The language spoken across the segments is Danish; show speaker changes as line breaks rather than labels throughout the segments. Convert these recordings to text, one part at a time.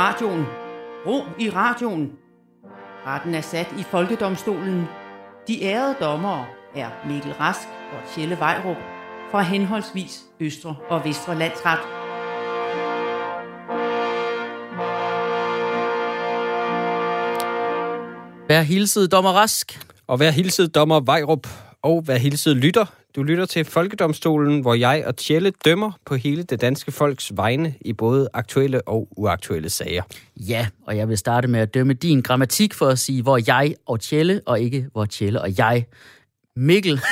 radioen. Ro i radioen. Retten er sat i Folkedomstolen. De ærede dommere er Mikkel Rask og Tjelle Vejrup fra henholdsvis Østre og Vestre Landsret.
Vær hilset, dommer Rask.
Og vær hilset, dommer Vejrup. Og vær hilset, lytter. Du lytter til Folkedomstolen, hvor jeg og Tjelle dømmer på hele det danske folks vegne i både aktuelle og uaktuelle sager.
Ja, og jeg vil starte med at dømme din grammatik for at sige, hvor jeg og Tjelle, og ikke hvor Tjelle og jeg. Mikkel.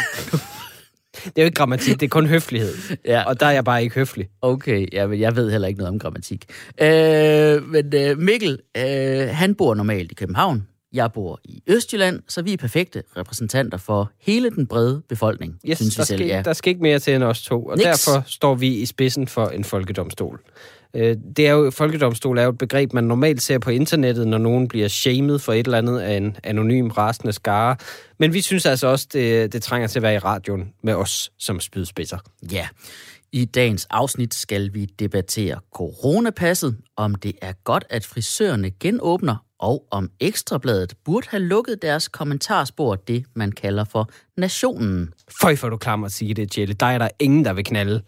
Det er jo ikke grammatik, det er kun høflighed.
Ja.
Og der er jeg bare ikke høflig.
Okay, ja, men jeg ved heller ikke noget om grammatik. Øh, men øh, Mikkel, øh, han bor normalt i København. Jeg bor i Østjylland, så vi er perfekte repræsentanter for hele den brede befolkning,
Yes,
synes vi
der,
selv.
skal,
Ja.
der skal ikke mere til end os to, og
Niks.
derfor står vi i spidsen for en folkedomstol. Øh, Det er jo, folkedomstol er jo et begreb, man normalt ser på internettet, når nogen bliver shamed for et eller andet af en anonym rasende skare. Men vi synes altså også, det, det trænger til at være i radioen med os som spydspidser.
Ja, i dagens afsnit skal vi debattere coronapasset, om det er godt, at frisørerne genåbner, og om Ekstrabladet burde have lukket deres kommentarspor, det man kalder for nationen.
Føj for du klammer at sige det, Tjelle. Der er der ingen, der vil knalde.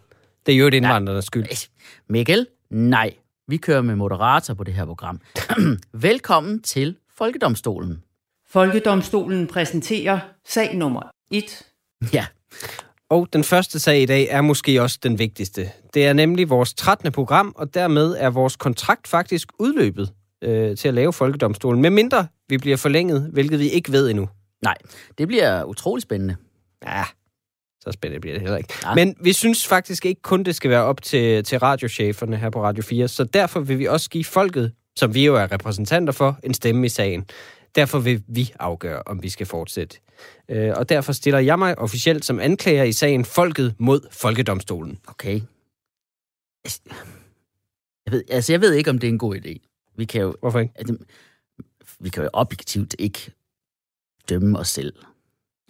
Det er jo et indvandrernes skyld.
Mikkel, nej, vi kører med moderator på det her program. Velkommen til Folkedomstolen.
Folkedomstolen præsenterer sag nummer 1.
Ja,
Og den første sag i dag er måske også den vigtigste. Det er nemlig vores 13. program, og dermed er vores kontrakt faktisk udløbet øh, til at lave folkedomstolen. Med mindre vi bliver forlænget, hvilket vi ikke ved endnu.
nej, det bliver utrolig spændende.
Ja, så spændende bliver det heller ikke.
Ja.
Men vi synes faktisk ikke kun, det skal være op til, til radiocheferne her på Radio 4, så derfor vil vi også give folket, som vi jo er repræsentanter for, en stemme i sagen. Derfor vil vi afgøre, om vi skal fortsætte. Øh, og derfor stiller jeg mig officielt som anklager i sagen Folket mod Folkedomstolen.
Okay. Jeg ved, altså, jeg ved ikke, om det er en god idé. Vi kan jo,
Hvorfor ikke?
altså, vi kan jo objektivt ikke dømme os selv.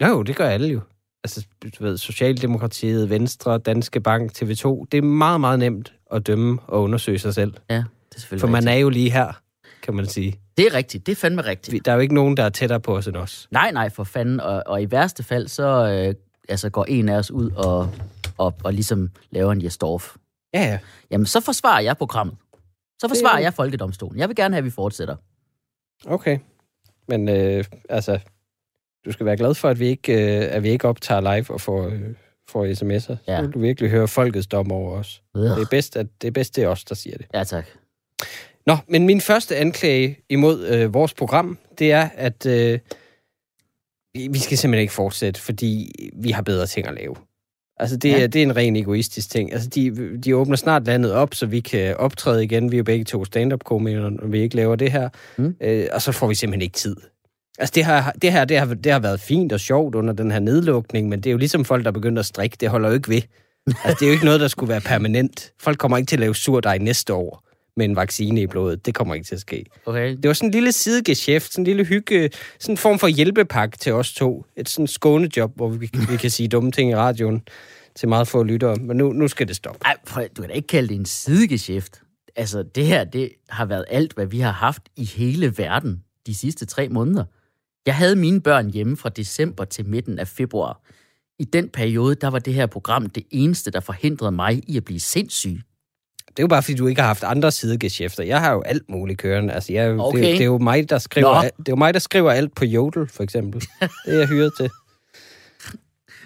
Jo, jo, det gør alle jo. Altså, du ved, Socialdemokratiet, Venstre, Danske Bank, TV2. Det er meget, meget nemt at dømme og undersøge sig selv.
Ja, det er selvfølgelig
For man
rigtigt.
er jo lige her, kan man sige.
Det er rigtigt, det er fandme rigtigt.
Der er jo ikke nogen, der er tættere på os end os.
Nej, nej, for fanden. Og, og i værste fald, så øh, altså, går en af os ud og, og, og ligesom laver en Jesdorf.
Ja, ja.
Jamen, så forsvarer jeg programmet. Så forsvarer
Det-
jeg Folkedomstolen. Jeg vil gerne have, at vi fortsætter.
Okay. Men øh, altså, du skal være glad for, at vi ikke, øh, at vi ikke optager live og får, øh, får sms'er.
Ja.
Så vil du virkelig høre folkets dom over os.
Øh.
Det er bedst, at det er bedst, det er os, der siger det.
Ja, tak.
Nå, men min første anklage imod øh, vores program, det er, at øh, vi vi skal simpelthen ikke fortsætte, fordi vi har bedre ting at lave. Altså, det,
Ja.
ja. det er en ren egoistisk ting. Altså, de, de åbner snart landet op, så vi kan optræde igen. Vi er jo begge to stand-up-komikere, når vi ikke laver det her.
Mm.
Øh, og så får vi simpelthen ikke tid. Altså, det her, det her det har, det har været fint og sjovt under den her nedlukning, men det er jo ligesom folk, der er begyndt at strikke. Det holder jo ikke ved. Altså, det er jo ikke noget, der skulle være permanent. Folk kommer ikke til at lave surdej næste år med en vaccine i blodet. Det kommer ikke til at ske.
Okay.
Det var sådan en lille sidegeschæft, sådan en lille hygge, sådan en form for hjælpepakke til os to. Et sådan skånejob, hvor vi, vi kan sige dumme ting i radioen til meget få lyttere. Men nu, nu skal det stoppe.
Ej, prøv, du kan da ikke kalde det en sidegeschæft. Altså, det her, det har været alt, hvad vi har haft i hele verden de sidste tre måneder. Jeg havde mine børn hjemme fra december til midten af februar. I den periode, der var det her program det eneste, der forhindrede mig i at blive sindssyg.
Det er jo bare, fordi du ikke har haft andre sidegeschæfter. Jeg har jo alt muligt kørende. Altså, jeg, okay. Det, er det, er jo mig, der skriver, al- det er jo mig, der skriver alt på Jodel, for eksempel. Det er jeg hyret til.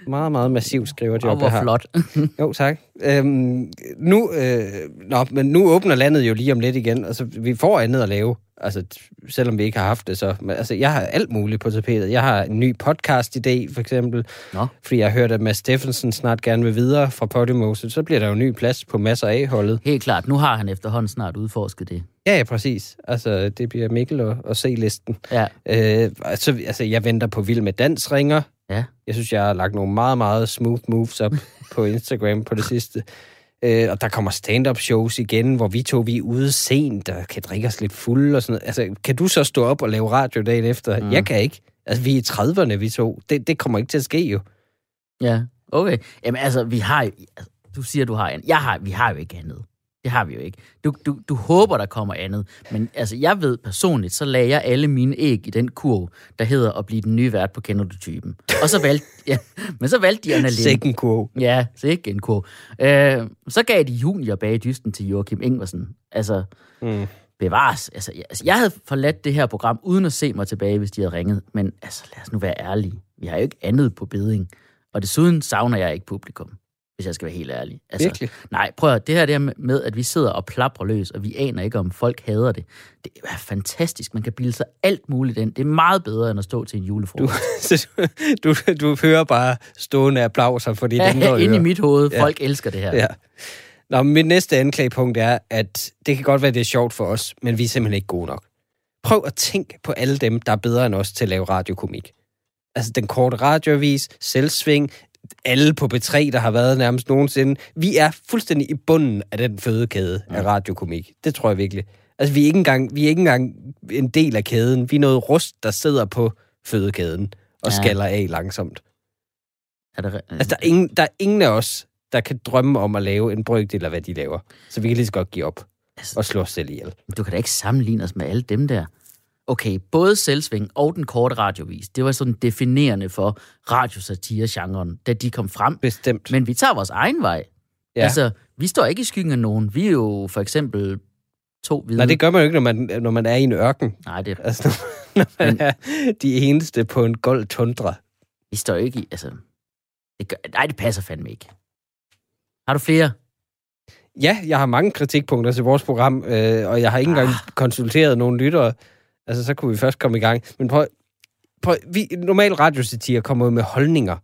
Meget, meget massiv skriverjob,
Og hvor
jeg
flot.
Jo, tak. Øhm, nu, øh, nå, men nu åbner landet jo lige om lidt igen. Altså, vi får andet at lave. Altså, selvom vi ikke har haft det, så... Men, altså, jeg har alt muligt på tapetet. Jeg har en ny podcast-idé, for eksempel.
Nå.
Fordi jeg har hørt, at Mads Steffensen snart gerne vil videre fra Podimo, så så bliver der jo ny plads på masser af holdet.
Helt klart, nu har han efterhånden snart udforsket det.
Ja, ja, præcis. Altså, det bliver Mikkel og, og C-listen.
Ja,
Øh, altså, altså, jeg venter på Vild med Dans ringer.
ja.
Jeg synes, jeg har lagt nogle meget, meget smooth moves op på Instagram på det sidste. Øh, og der kommer stand-up shows igen, hvor vi to vi er ude sent og kan drikke os lidt fulde og sådan noget. Altså, kan du så stå op og lave radio dagen efter? Mm. Jeg kan ikke. Altså, vi er i 30'erne, vi to. Det, det kommer ikke til at ske jo.
Ja, okay. Jamen altså, vi har jo... Du siger, du har en. Jeg har, vi har jo ikke andet. Det har vi jo ikke. Du, du, du håber, der kommer andet. Men altså, jeg ved personligt, så lagde jeg alle mine æg i den kurv, der hedder at blive den nye vært på Kender du typen. Og så valgte, ja, men så valgte de Anna Lind.
Second kurv.
Ja, så ikke en kurv. Øh, så gav de junior bag dysten til Joachim Ingversen. Altså,
Mm.
bevares. Altså, jeg, altså, jeg havde forladt det her program, uden at se mig tilbage, hvis de havde ringet. Men altså, lad os nu være ærlige. Vi har jo ikke andet på beding. Og desuden savner jeg ikke publikum, hvis jeg skal være helt ærlig. Altså,
Virkelig?
Nej, prøv at det her der med, at vi sidder og plaprer løs, og vi aner ikke, om folk hader det. Det er fantastisk. Man kan bilde sig alt muligt ind. Det er meget bedre, end at stå til en
Du,
julefrokost.
du, du hører bare stående applauser for dit indre
Ja, inde i mit hoved.
Ja.
Folk elsker det her.
Ja. Nå, men mit næste anklagepunkt er, at det kan godt være, det er sjovt for os, men vi er simpelthen ikke gode nok. Prøv at tænke på alle dem, der er bedre end os til at lave radiokomik. Altså den korte radioavis, selvsving, alle på B3, der har været nærmest nogensinde. Vi er fuldstændig i bunden af den fødekæde af radiokomik. Det tror jeg virkelig. Altså vi er ikke engang, vi er ikke engang en del af kæden. Vi er noget rust, der sidder på fødekæden og
Ja.
skaller af langsomt.
Er det, re-
Altså, der er, ingen, der er ingen af os, der kan drømme om at lave en brøkdel af, hvad de laver. Så vi kan lige så godt give op
Altså-
og slå os selv ihjel.
Du kan da ikke sammenligne os med alle dem der. Okay, både Selvsving og den korte radiovis, det var sådan definerende for radiosatire-genren, da de kom frem.
Bestemt.
Men vi tager vores egen vej.
Ja.
Altså, vi står ikke i skyggen af nogen. Vi er jo for eksempel to hvide...
Nej, det gør man jo ikke, når man, når man er i en ørken.
Nej, det,
Altså, når man er de eneste på en gold tundra.
vi står ikke i... Altså, det gør, nej, det passer fandme ikke. Har du flere?
Ja, jeg har mange kritikpunkter til vores program, øh, og jeg har ikke engang
Ah.
konsulteret nogen lyttere. Altså, så kunne vi først komme i gang. Men prøv, prøv vi, normal radiosatire kommer jo med holdninger.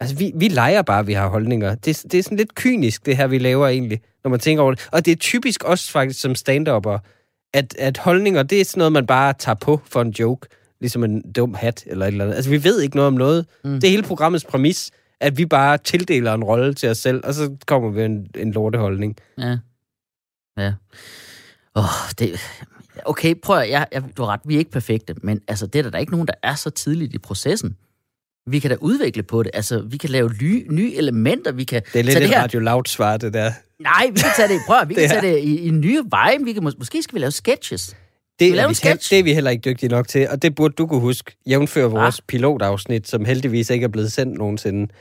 Altså, vi, vi leger bare, at vi har holdninger. Det, det er sådan lidt kynisk, det her, vi laver egentlig, når man tænker over det. Og det er typisk også faktisk som stand at, at holdninger, det er sådan noget, man bare tager på for en joke. Ligesom en dum hat eller et eller andet. Altså, vi ved ikke noget om noget. Mm. Det er hele programmets præmis, at vi bare tildeler en rolle til os selv, og så kommer vi en, en lorteholdning.
Ja. Ja. Åh, det... Okay, prøv at, jeg, jeg, du har ret, vi er ikke perfekte, men altså, det er der, der er ikke nogen, der er så tidligt i processen. Vi kan da udvikle på det. Altså, vi kan lave nye, nye elementer. Vi kan
Det er lidt et
det her.
Radio Loud svar, det der.
Nej, vi kan tage det, prøv at, vi kan tage det i, i nye veje. Vi kan, mås- måske skal vi lave sketches.
Det
lave
er, vi,
sketch?
det er vi heller ikke dygtige nok til, og det burde du kunne huske, jævnfør vores pilotafsnit, som heldigvis ikke er blevet sendt nogensinde.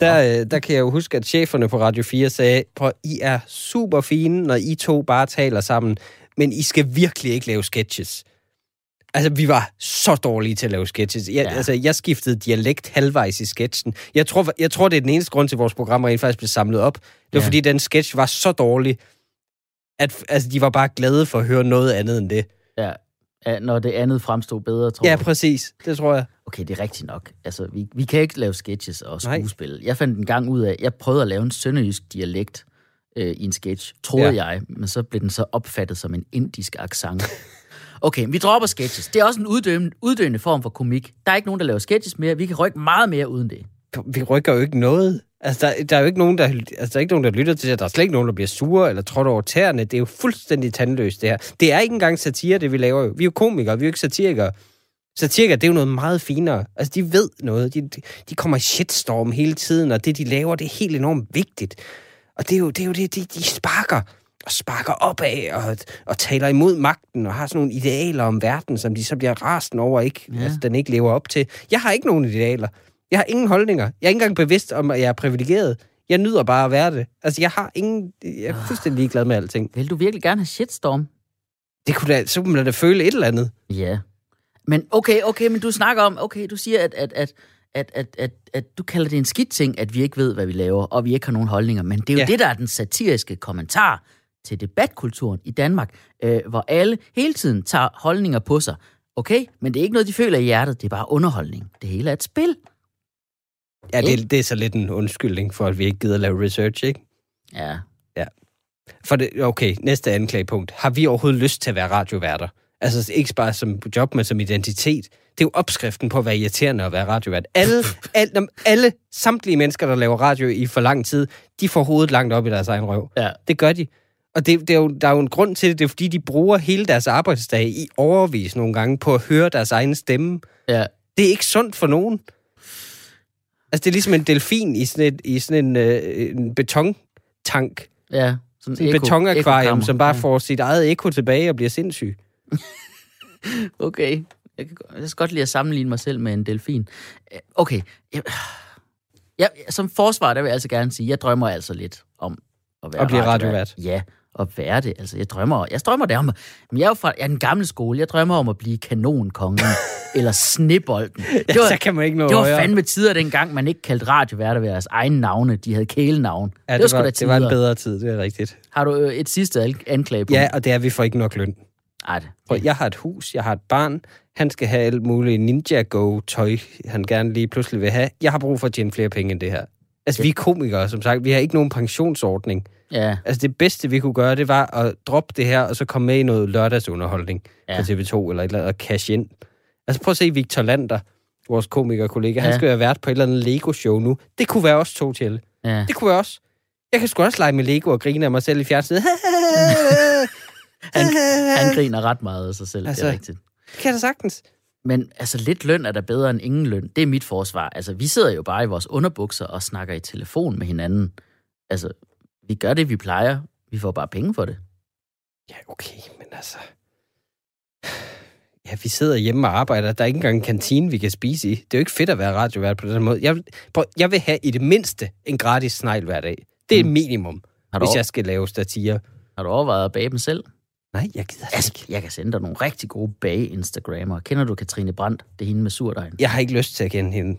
Der, øh, der kan jeg jo huske, at cheferne på Radio 4 sagde, prøv, I er super fine, når I to bare taler sammen, men I skal virkelig ikke lave sketches. Altså, vi var så dårlige til at lave sketches. Jeg, ja.
Ja.
altså, jeg skiftede dialekt halvvejs i sketchen. Jeg tror, jeg tror, det er den eneste grund til, at vores program rent faktisk blev samlet op. Det var, ja.
Ja.
fordi den sketch var så dårlig, at altså, de var bare glade for at høre noget andet end det.
Ja, ja, når det andet fremstod bedre, tror
Ja,
jeg.
præcis. Det tror jeg.
Okay, det er rigtigt nok. Altså, vi, vi kan ikke lave sketches og
Nej.
skuespil. Jeg fandt en gang ud af, jeg prøvede at lave en sønderjysk dialekt øh, i en sketch, troede
Ja.
jeg, men så blev den så opfattet som en indisk accent. Okay, vi dropper sketches. Det er også en uddøende, uddøende form for komik. Der er ikke nogen, der laver sketches mere. Vi kan rykke meget mere uden det.
Vi rykker jo ikke noget. Altså, der, der er jo ikke nogen, der, altså, der er ikke nogen, der lytter til det. Der er slet ikke nogen, der bliver sure eller trådt over tæerne. Det er jo fuldstændig tandløst, det her. Det er ikke engang satire, det vi laver jo. Vi er jo komikere, vi er jo ikke satirikere. Satirikere, det er jo noget meget finere. Altså, de ved noget. De, de, de kommer i shitstorm hele tiden, og det, de laver, det er helt enormt vigtigt. Og det er jo det, er jo det de, de sparker og sparker opad og, og taler imod magten og har sådan nogle idealer om verden, som de så bliver rasten over, ikke, ja.
Ja.
altså, den ikke lever op til. Jeg har ikke nogen idealer. Jeg har ingen holdninger. Jeg er ikke engang bevidst om, at jeg er privilegeret. Jeg nyder bare at være det. Altså, jeg har ingen... Jeg er fuldstændig ligeglad med alting.
Vil du virkelig gerne have shitstorm?
Det kunne da, så kunne man da føle et eller andet.
Ja. Men okay, okay, men du snakker om, okay, du siger, at, at, at, at, at, at, at du kalder det en skidt ting, at vi ikke ved, hvad vi laver, og vi ikke har nogen holdninger. Men det er jo
Ja.
ja. det, der er den satiriske kommentar til debatkulturen i Danmark, øh, hvor alle hele tiden tager holdninger på sig. Okay, men det er ikke noget, de føler i hjertet, det er bare underholdning. Det hele er et spil.
Ja, det, det er så lidt en undskyldning for, at vi ikke gider at lave research, ikke?
Ja.
For det, okay, næste anklagepunkt. Har vi overhovedet lyst til at være radioværter? Altså ikke bare som job, men som identitet. Det er jo opskriften på at være irriterende at være radiovært. Alle, alle, alle samtlige mennesker, der laver radio i for lang tid, de får hovedet langt op i deres egen røv.
Ja.
Det gør de. Og det, det er jo, der er jo en grund til det. Det er fordi, de bruger hele deres arbejdsdag i overvis nogle gange på at høre deres egen stemme.
Ja.
Det er ikke sundt for nogen. Altså, det er ligesom en delfin i sådan, et, i sådan en, øh, en betontank.
Ja. Så Sådan
Et
eko-
betonakvarium, som bare
Ja.
får sit eget ekko tilbage og bliver sindssyg.
Okay. Jeg kan, jeg skal godt lide at sammenligne mig selv med en delfin. Øh, Okay. Jeg, jeg, som forsvar, der vil jeg altså gerne sige, jeg drømmer altså lidt om at være
At blive radiovært.
Ja, at være det. Altså, jeg drømmer, jeg drømmer det om, men jeg er jo fra jeg er den gamle skole. Jeg drømmer om at blive kanonkongen eller snebolden. Det
Ja,
var,
så kan man ikke nå
det var
højere.
fandme tider dengang, man ikke kaldte radioværter ved deres egne navne. De havde kælenavn.
Ja,
det,
det, var,
da
det var en bedre tid, det er rigtigt.
Har du øh, et sidste an- anklage på?
Ja, og det er, at vi får ikke nok løn.
Ej, det,
Prøv, jeg har et hus, jeg har et barn, han skal have alt muligt Ninja Go-tøj, han gerne lige pludselig vil have. Jeg har brug for at tjene flere penge end det her. Altså, vi er komikere, som sagt. Vi har ikke nogen pensionsordning.
ja,
Altså, det bedste, vi kunne gøre, det var at droppe det her, og så komme med i noget lørdagsunderholdning
Ja.
på TV2, eller et eller andet, og cash ind. Altså, prøv at se Victor Lander, vores komikerkollega. Han
Ja.
skal være vært på et eller andet Lego-show nu. Det kunne være os to til.
ja.
Det kunne være os. Jeg kan sgu også lege med Lego og grine af mig selv i fjernsynet.
Han, han griner ret meget af sig selv, altså, det er
Altså,
rigtigt.
Det kan jeg da sagtens.
Men altså, lidt løn er da bedre end ingen løn. Det er mit forsvar. Altså, vi sidder jo bare i vores underbukser og snakker i telefon med hinanden. Altså, vi gør det, vi plejer. Vi får bare penge for det.
Ja, okay, men altså... Ja, vi sidder hjemme og arbejder. Der er ikke engang en kantine, vi kan spise i. Det er jo ikke fedt at være radiovært på den måde. Jeg, vil- prøv, jeg vil have i det mindste en gratis snegl hver dag. Det er
Mm.
minimum,
Har du,
hvis
over,
jeg skal lave satire.
har du overvejet at bage dem selv?
Nej, jeg gider
Altså,
ikke.
jeg kan sende dig nogle rigtig gode bage-instagrammer. Kender du Katrine Brandt? Det er hende med surdejen.
Jeg har ikke lyst til at kende hende.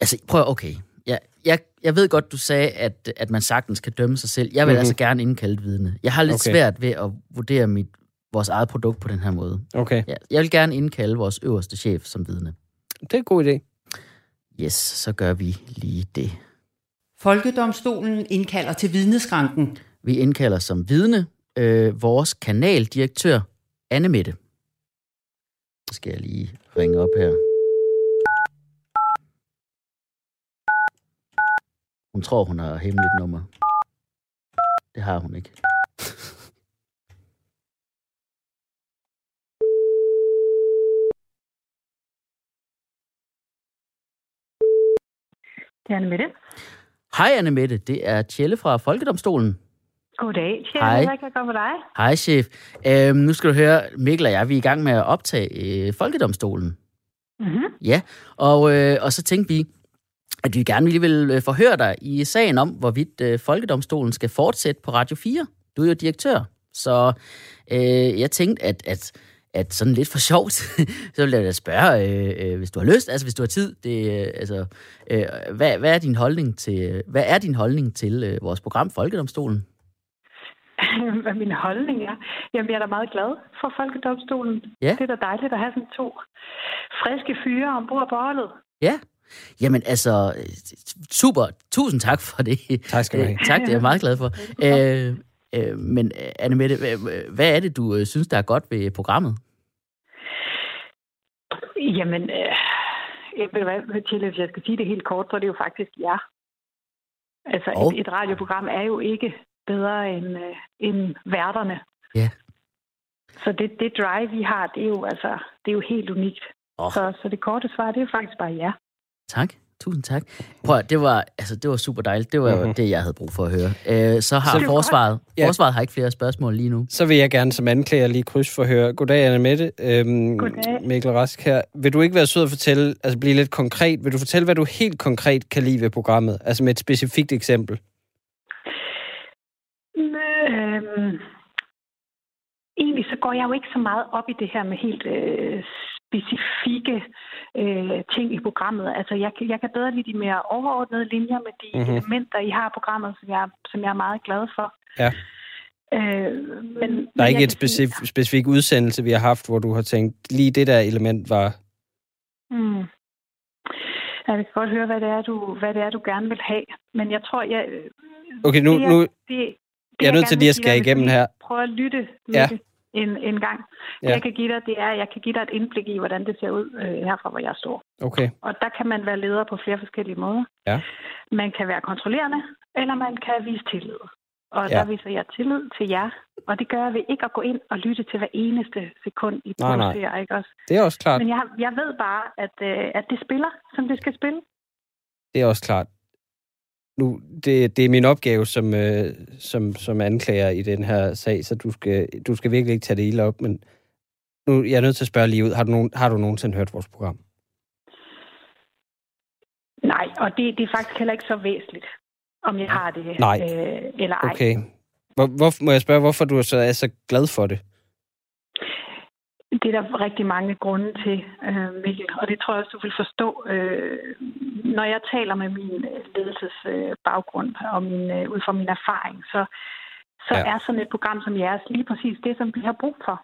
Altså, prøv okay. Jeg, jeg, jeg ved godt, du sagde, at, at man sagtens kan dømme sig selv. Jeg vil mm-hmm.
Mhm.
altså gerne indkalde et vidne. Jeg har lidt okay. Svært ved at vurdere mit, vores eget produkt på den her måde.
Okay,
Ja, jeg vil gerne indkalde vores øverste chef som vidne.
det er en god idé.
Yes, så gør vi lige det.
Folkedomstolen indkalder til vidneskranken.
Vi indkalder som vidne øh, vores kanaldirektør, Anne Mette. Så skal jeg lige ringe op her. Hun tror, hun har hemmeligt nummer. Det har hun ikke.
Det er Anne Mette.
Hej Anne Mette, det er Tjelle fra Folkedomstolen.
Goddag, Tjelle.
Hej.
Hvad kan jeg gøre for dig?
Hej chef. Øhm, nu skal du høre, Mikkel og jeg, vi er i gang med at optage øh, Folkedomstolen.
Mm-hmm.
Ja, og, øh, og så tænkte vi, at vi gerne lige vil øh, forhøre dig i sagen om, hvorvidt øh, Folkedomstolen skal fortsætte på Radio 4. Du er jo direktør, så øh, jeg tænkte, at, at, at sådan lidt for sjovt, så vil jeg da spørge, øh, øh, hvis du har lyst, altså hvis du har tid, det, øh, altså, øh, hvad, hvad er din holdning til, hvad er din holdning til øh, vores program Folkedomstolen?
Hvad min holdning er? Jamen, jeg er da meget glad for Folkedomstolen.
Ja.
Det er da dejligt at have sådan to friske fyre ombord på holdet.
Ja. Jamen altså, super. Tusind tak for det.
Tak skal du have.
Tak, det er jeg meget glad for. Øh, øh, men Anne Mette, hvad, er det, du øh, synes, der er godt ved programmet?
Jamen, øh, jeg ved hvad, Tjelle, hvis jeg skal sige det helt kort, så er det jo faktisk ja. Altså,
Og?
et, et radioprogram er jo ikke bedre end, øh, end værterne.
Ja.
Så det, det drive, vi har, det er jo, altså, det er jo helt unikt.
Åh.
Så, så det korte svar, det er jo faktisk bare ja.
Tak. Tusind tak. Prøv at, det var, altså, det var super dejligt. Det var
Mhm.
det, jeg havde brug for at høre. Øh, så har
Så-
forsvaret,
Ja.
forsvaret har ikke flere spørgsmål lige nu.
Så vil jeg gerne som anklager lige krydsforhøre. Goddag, Anne Mette. Øhm,
Goddag.
Mikkel Rask her. Vil du ikke være sød at fortælle, altså blive lidt konkret, vil du fortælle, hvad du helt konkret kan lide ved programmet? Altså med et specifikt eksempel.
Øhm, egentlig så går jeg jo ikke så meget op i det her med helt øh, specifikke øh, ting i programmet. Altså jeg, kan- jeg kan bedre lide de mere overordnede linjer med de
Mhm.
mm-hmm. elementer, I har i programmet, som jeg, som jeg er meget glad for.
Ja.
Øh, men,
Der er ikke et
et
specif, specifik udsendelse, vi har haft, hvor du har tænkt, lige det der element var...
Mm. Jeg kan godt høre, hvad det, er, du, hvad det er, du gerne vil have. Men jeg tror, jeg...
Okay, nu,
det,
nu
det,
jeg er nødt til lige at skære igennem her.
Prøv at lytte med
Ja.
det en, en gang. Det,
Ja.
jeg kan give dig, det er, jeg kan give dig et indblik i, hvordan det ser ud øh, herfra, hvor jeg står.
Okay,
Og der kan man være leder på flere forskellige måder.
Ja.
Man kan være kontrollerende, eller man kan vise tillid. Og
Ja.
der viser jeg tillid til jer. Og det gør jeg ved ikke at gå ind og lytte til hver eneste sekund, I
Nej, nej.
producerer. Ikke også?
det er også klart.
Men jeg, jeg ved bare, at, øh, at det spiller, som det skal spille.
Det er også klart. Nu, det, det er min opgave som, øh, som, som anklager i den her sag, så du skal, du skal virkelig ikke tage det ilde op, men nu jeg er nødt til at spørge lige ud. Har du, nogen, har du nogensinde hørt vores program?
Nej, og det, det er faktisk heller ikke så væsentligt, om jeg har det
Nej.
Øh, eller ej.
Okay. Hvor, hvor, må jeg spørge, hvorfor du er så, er så glad for det?
Det er der rigtig mange grunde til, øh, Mikkel, og det tror jeg også, du vil forstå. Øh, når jeg taler med min øh, ledelsesbaggrund øh, og min, øh, ud fra min erfaring, så, så
Ja.
er sådan et program som jeres lige præcis det, som vi har brug for.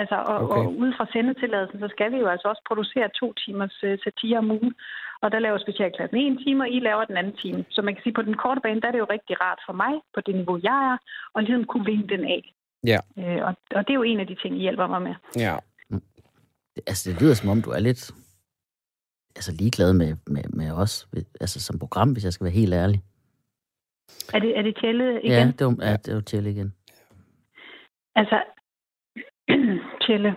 Altså, og,
okay.
og ud fra sendetilladelsen, så skal vi jo altså også producere to timers øh, satire om ugen. Og der laver specialklassen en time, og I laver den anden time. Så man kan sige, på den korte bane, der er det jo rigtig rart for mig, på det niveau, jeg er, og ligesom kunne vinde den af.
Ja.
Øh, og, og det er jo en af de ting, I hjælper mig med.
Ja.
Altså, det lyder som om, du er lidt altså, ligeglad med, med, med os, altså som program, hvis jeg skal være helt ærlig.
Er det, er det Tjelle igen?
Ja, det var, ja, det var til igen.
Altså, Tjelle,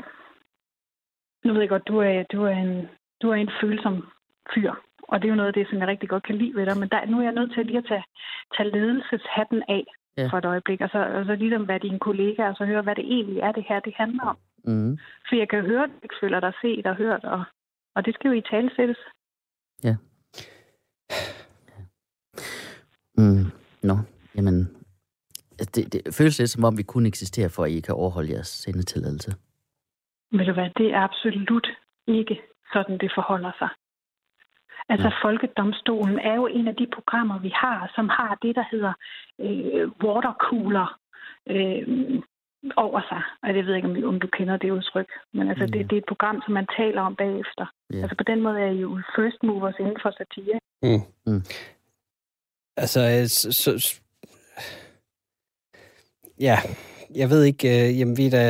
nu ved jeg godt, du er, du er, en, du er en følsom fyr. Og det er jo noget af det, som jeg rigtig godt kan lide ved dig. Men der, nu er jeg nødt til lige at tage, tage ledelseshatten af
Ja.
ja. for et øjeblik. Og så, og så ligesom være dine kollegaer, og så høre, hvad det egentlig er, det her det handler om.
Mm.
For jeg kan høre, at du ikke føler dig set og hørt, og, og det skal jo i tale sættes.
Mm. Nå, jamen, det, det føles lidt som om, vi kun eksisterer for, at I kan overholde jeres sendetilladelse.
Ved du hvad, det er absolut ikke sådan, det forholder sig. Altså,
Mm.
Folkedomstolen er jo en af de programmer, vi har, som har det, der hedder øh, watercooler øh, over sig. Og det ved jeg ikke, om, om du kender det udtryk. Men altså,
Mm.
det, det er et program, som man taler om bagefter.
Ja.
Altså, på den måde er I jo first movers inden for satire.
Mm.
Mm.
Altså, øh, så, så, så, ja, jeg ved ikke, øh, jamen vi er da,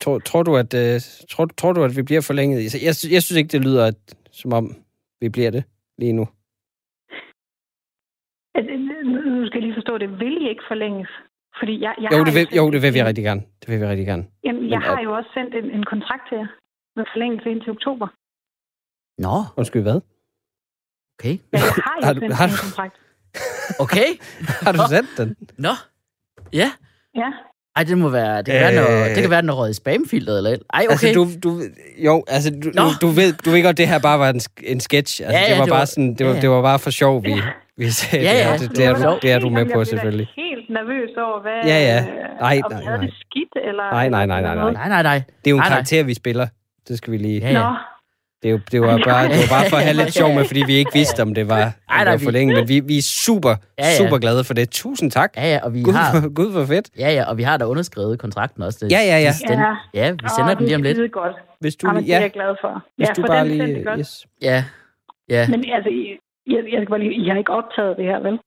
tror, tror, du, at, øh, tror, tror du, at vi bliver forlænget? Altså, Jeg, jeg synes ikke, det lyder, at, som om vi bliver det lige nu.
Altså, Nu skal jeg lige forstå det. Vil I ikke forlænges? Fordi jeg, jeg
Jo, det vil, jo, det vil vi
en-
rigtig gerne. Det vil vi rigtig gerne.
Jamen, jeg
Men
har jo også sendt en, en kontrakt til jer med forlængelse indtil oktober.
Nå,
Undskyld, hvad?
okay.
Ja, jeg har jo
Har du-
sendt
har
en
du-
kontrakt.
Okay.
Har du sendt den?
Nå. Ja.
Ja.
Ej, det må være, det kan, være, når, det kan være, den er røget i spamfilteret, eller Ej, okay.
Altså, du, du, jo, altså, du,
Nå.
du, ved, du ved godt, det her bare var en, en sketch. Altså,
Ja, ja,
det var
det
bare
var-
sådan, det var,
ja,
det var bare for sjov, vi, vi sagde
Ja,
det.
ja.
og Det, det, er, du, det er du med på, selvfølgelig.
Jeg helt nervøs over, hvad,
Ja, ja.
øh,
Nej,
om
nej, nej.
det skidt, eller...
Nej, nej, nej, nej, nej.
Nej, nej, nej.
Det er jo en karakter, vi spiller. Det skal vi lige...
Ja,
Nå,
ja.
Det, er jo, det, var bare, det var bare for at have lidt sjov med, fordi vi ikke vidste, om det var, om
Ej,
det
nej,
var for længe. Men vi, vi er super,
Ja, ja.
super glade for det. Tusind tak.
Ja, ja, og vi
Gud,
har,
hvor, Gud, hvor fedt.
ja, ja, og vi har da underskrevet kontrakten også.
Ja, ja, ja.
Den,
Ja.
ja, vi sender
Åh,
den lige om
det er
lidt.
godt.
Hvis du, lige-
det er
ja,
jeg glad for.
hvis
ja,
du
for
bare
den
lige...
godt.
Yes.
Ja, ja.
Men altså, I- jeg, jeg skal bare lige, I har ikke optaget det her, vel?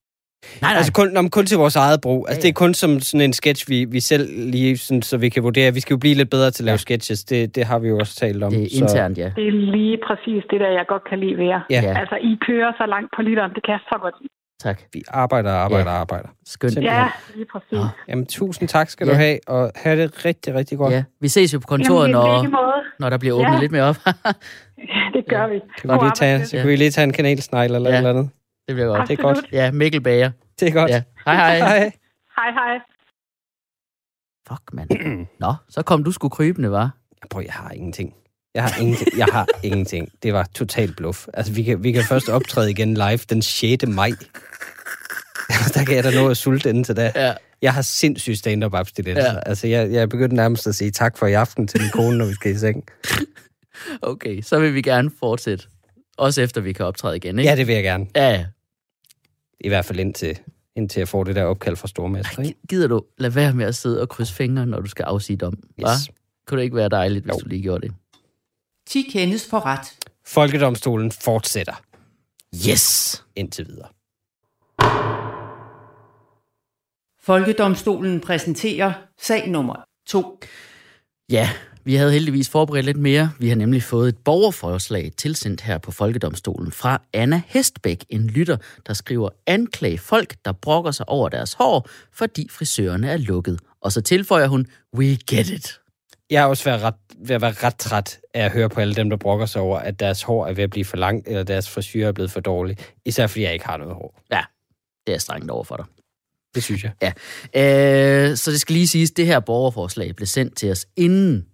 Nej, nej.
Altså kun, nå, men kun til vores eget brug. Altså,
Ja,
det
ja.
er kun som sådan en sketch, vi, vi selv lige, sådan, så vi kan vurdere. Vi skal jo blive lidt bedre til at lave
Ja.
sketches. Det, det har vi jo også talt om.
Det er
så,
internt, ja.
Det er lige præcis det, der jeg godt kan lide ved jer.
Ja.
Ja.
Altså, I kører så langt på literen, det kan jeg så godt lide.
Tak.
Vi arbejder og arbejder
Ja.
og arbejder.
Skønt.
Simpelthen.
Ja, lige præcis.
Nå.
Jamen, tusind tak skal du
Ja.
have, og have det rigtig, rigtig godt.
Ja, vi ses jo på kontoret,
Jamen,
når, når der bliver åbnet
Ja.
lidt mere op.
Det gør vi.
Kan vi lige tage, så
Ja.
kan vi lige tage en kanelsnegl eller
Ja.
ja. eller andet.
Det bliver godt.
Det er godt.
Absolut.
Ja, Mikkel Bager.
Det er godt.
Ja. Hej, hej.
Hej.
Hej, hej.
Fuck, mand. Nå, så kom du sgu krybende, var?
Prøv, jeg har ingenting. Jeg har ingenting. Jeg har ingenting. Det var totalt bluff. Altså, vi kan, vi kan først optræde igen live den 6. maj. der kan jeg da nå at sulte inden til da.
Ja.
Jeg har sindssygt stand-up abstinenser.
Ja.
Altså, jeg, jeg er begyndt nærmest at sige tak for i aften til min kone, når vi skal i seng.
Okay, så vil vi gerne fortsætte. Også efter vi kan optræde igen, ikke?
Ja, det vil jeg gerne.
Ja.
I hvert fald indtil, indtil jeg får det der opkald fra Stormester. Ikke?
Gider du lade være med at sidde og krydse fingre, når du skal afsige dom? Hva?
Yes.
Kunne det ikke være dejligt, hvis
Jo.
du lige gjorde det?
10 kendes for ret.
Folkedomstolen fortsætter
Yes!
indtil videre.
Folkedomstolen præsenterer sag nummer 2.
Ja, vi havde heldigvis forberedt lidt mere. Vi har nemlig fået et borgerforslag tilsendt her på Folkedomstolen fra Anna Hestbæk, en lytter, der skriver anklag folk, der brokker sig over deres hår, fordi frisørerne er lukket. Og så tilføjer hun, we get it.
Jeg er også at, ret, ved at være ret træt af at høre på alle dem, der brokker sig over, at deres hår er ved at blive for langt, eller deres frisyr er blevet for dårlig. Især fordi jeg ikke har noget hår.
Ja, Det er strengt over for dig.
Det synes jeg.
Ja. Øh, så det skal lige siges, det her borgerforslag blev sendt til os inden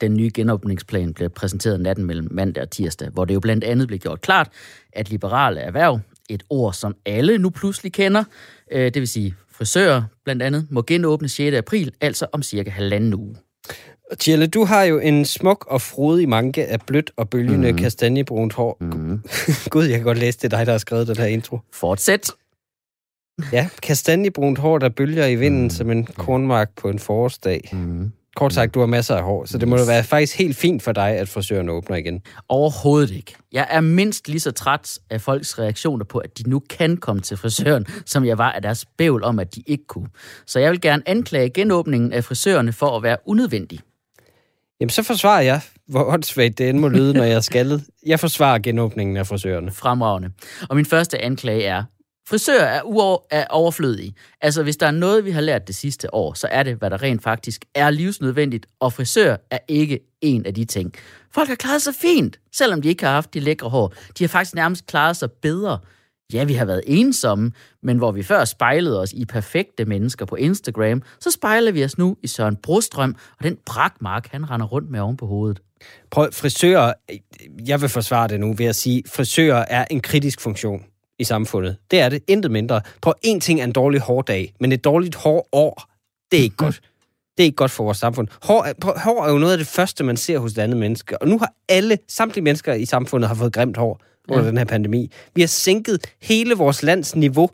den nye genåbningsplan blev præsenteret natten mellem mandag og tirsdag, hvor det jo blandt andet blev gjort klart, at liberale erhverv, et ord, som alle nu pludselig kender, øh, det vil sige frisører blandt andet, må genåbne 6. april, altså om cirka halvanden uge.
Tjelle, du har jo en smuk og frodig manke af blødt og bølgende mm. kastanjebrunt hår.
Mm.
Gud, jeg kan godt læse det, dig, der har skrevet den her intro.
Fortsæt.
Ja, kastanjebrunt hår, der bølger i vinden mm. som en kornmark på en forårsdag.
Mm.
Kort sagt, du har masser af hår, så det må da være faktisk helt fint for dig, at frisøren åbner igen.
Overhovedet ikke. Jeg er mindst lige så træt af folks reaktioner på, at de nu kan komme til frisøren, som jeg var af deres bævl om, at de ikke kunne. Så jeg vil gerne anklage genåbningen af frisørerne for at være unødvendig.
Jamen, så forsvarer jeg, hvor åndssvagt det end må lyde, når jeg er skaldet. Jeg forsvarer genåbningen af frisørerne.
Fremragende. Og min første anklage er, frisører er, uover, er overflødige. Altså, hvis der er noget, vi har lært det sidste år, så er det, hvad der rent faktisk er livsnødvendigt, og frisør er ikke en af de ting. Folk har klaret sig fint, selvom de ikke har haft de lækre hår. De har faktisk nærmest klaret sig bedre. Ja, vi har været ensomme, men hvor vi før spejlede os i perfekte mennesker på Instagram, så spejler vi os nu i Søren Brostrøm og den brakmark, han render rundt med oven på hovedet.
Prøv, frisører, jeg vil forsvare det nu ved at sige, frisører er en kritisk funktion i samfundet. Det er det, intet mindre. Prøv, en ting er en dårlig hårdag, men et dårligt hårår, det er ikke godt. Det er ikke godt for vores samfund. Hår er, hår er jo noget af det første, man ser hos et andet menneske. Og nu har alle, samtlige mennesker i samfundet, har fået grimt hår under ja. den her pandemi. Vi har sænket hele vores lands niveau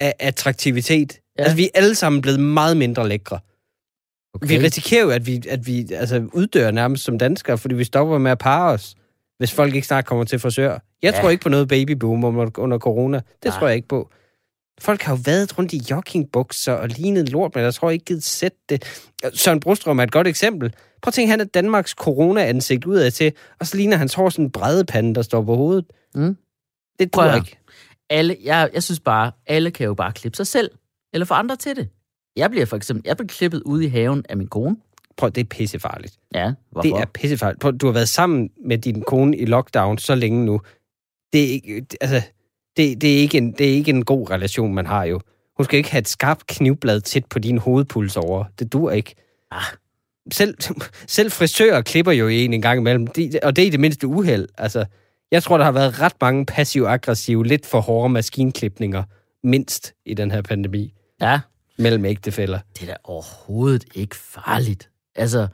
af attraktivitet. Ja. Altså, vi er alle sammen blevet meget mindre lækre. Okay. Vi risikerer jo, at vi, at vi altså, uddør nærmest som danskere, fordi vi stopper med at parre os, hvis folk ikke snart kommer til frisør. Jeg ja. tror ikke på noget babyboom under corona. Det Nej. tror jeg ikke på. Folk har jo været rundt i joggingbukser og lignet lort, men jeg tror ikke givet sætte det. Søren Brostrøm er et godt eksempel. Prøv at tænke, han er Danmarks corona-ansigt udad til, og så ligner hans hår sådan en bredepande, der står på hovedet.
Mm.
Det tror jeg ikke.
Alle, jeg, jeg synes bare, alle kan jo bare klippe sig selv, eller få andre til det. Jeg bliver for eksempel, jeg bliver klippet ude i haven af min kone.
Prøv, det er pissefarligt.
Ja, hvorfor?
Det er pissefarligt. Prøv, du har været sammen med din kone i lockdown så længe nu. Det er ikke, altså, det, det, er ikke en, det er ikke en god relation, man har jo. Hun skal ikke have et skarpt knivblad tæt på din hovedpuls over. Det dur ikke.
Ah.
Selv, selv frisører klipper jo en en gang imellem, de, og det er i det mindste uheld. Altså, jeg tror, der har været ret mange passiv-aggressive, lidt for hårde maskinklipninger, mindst i den her pandemi.
Ja.
Mellem ægtefælder.
Det er da overhovedet ikke farligt. Altså,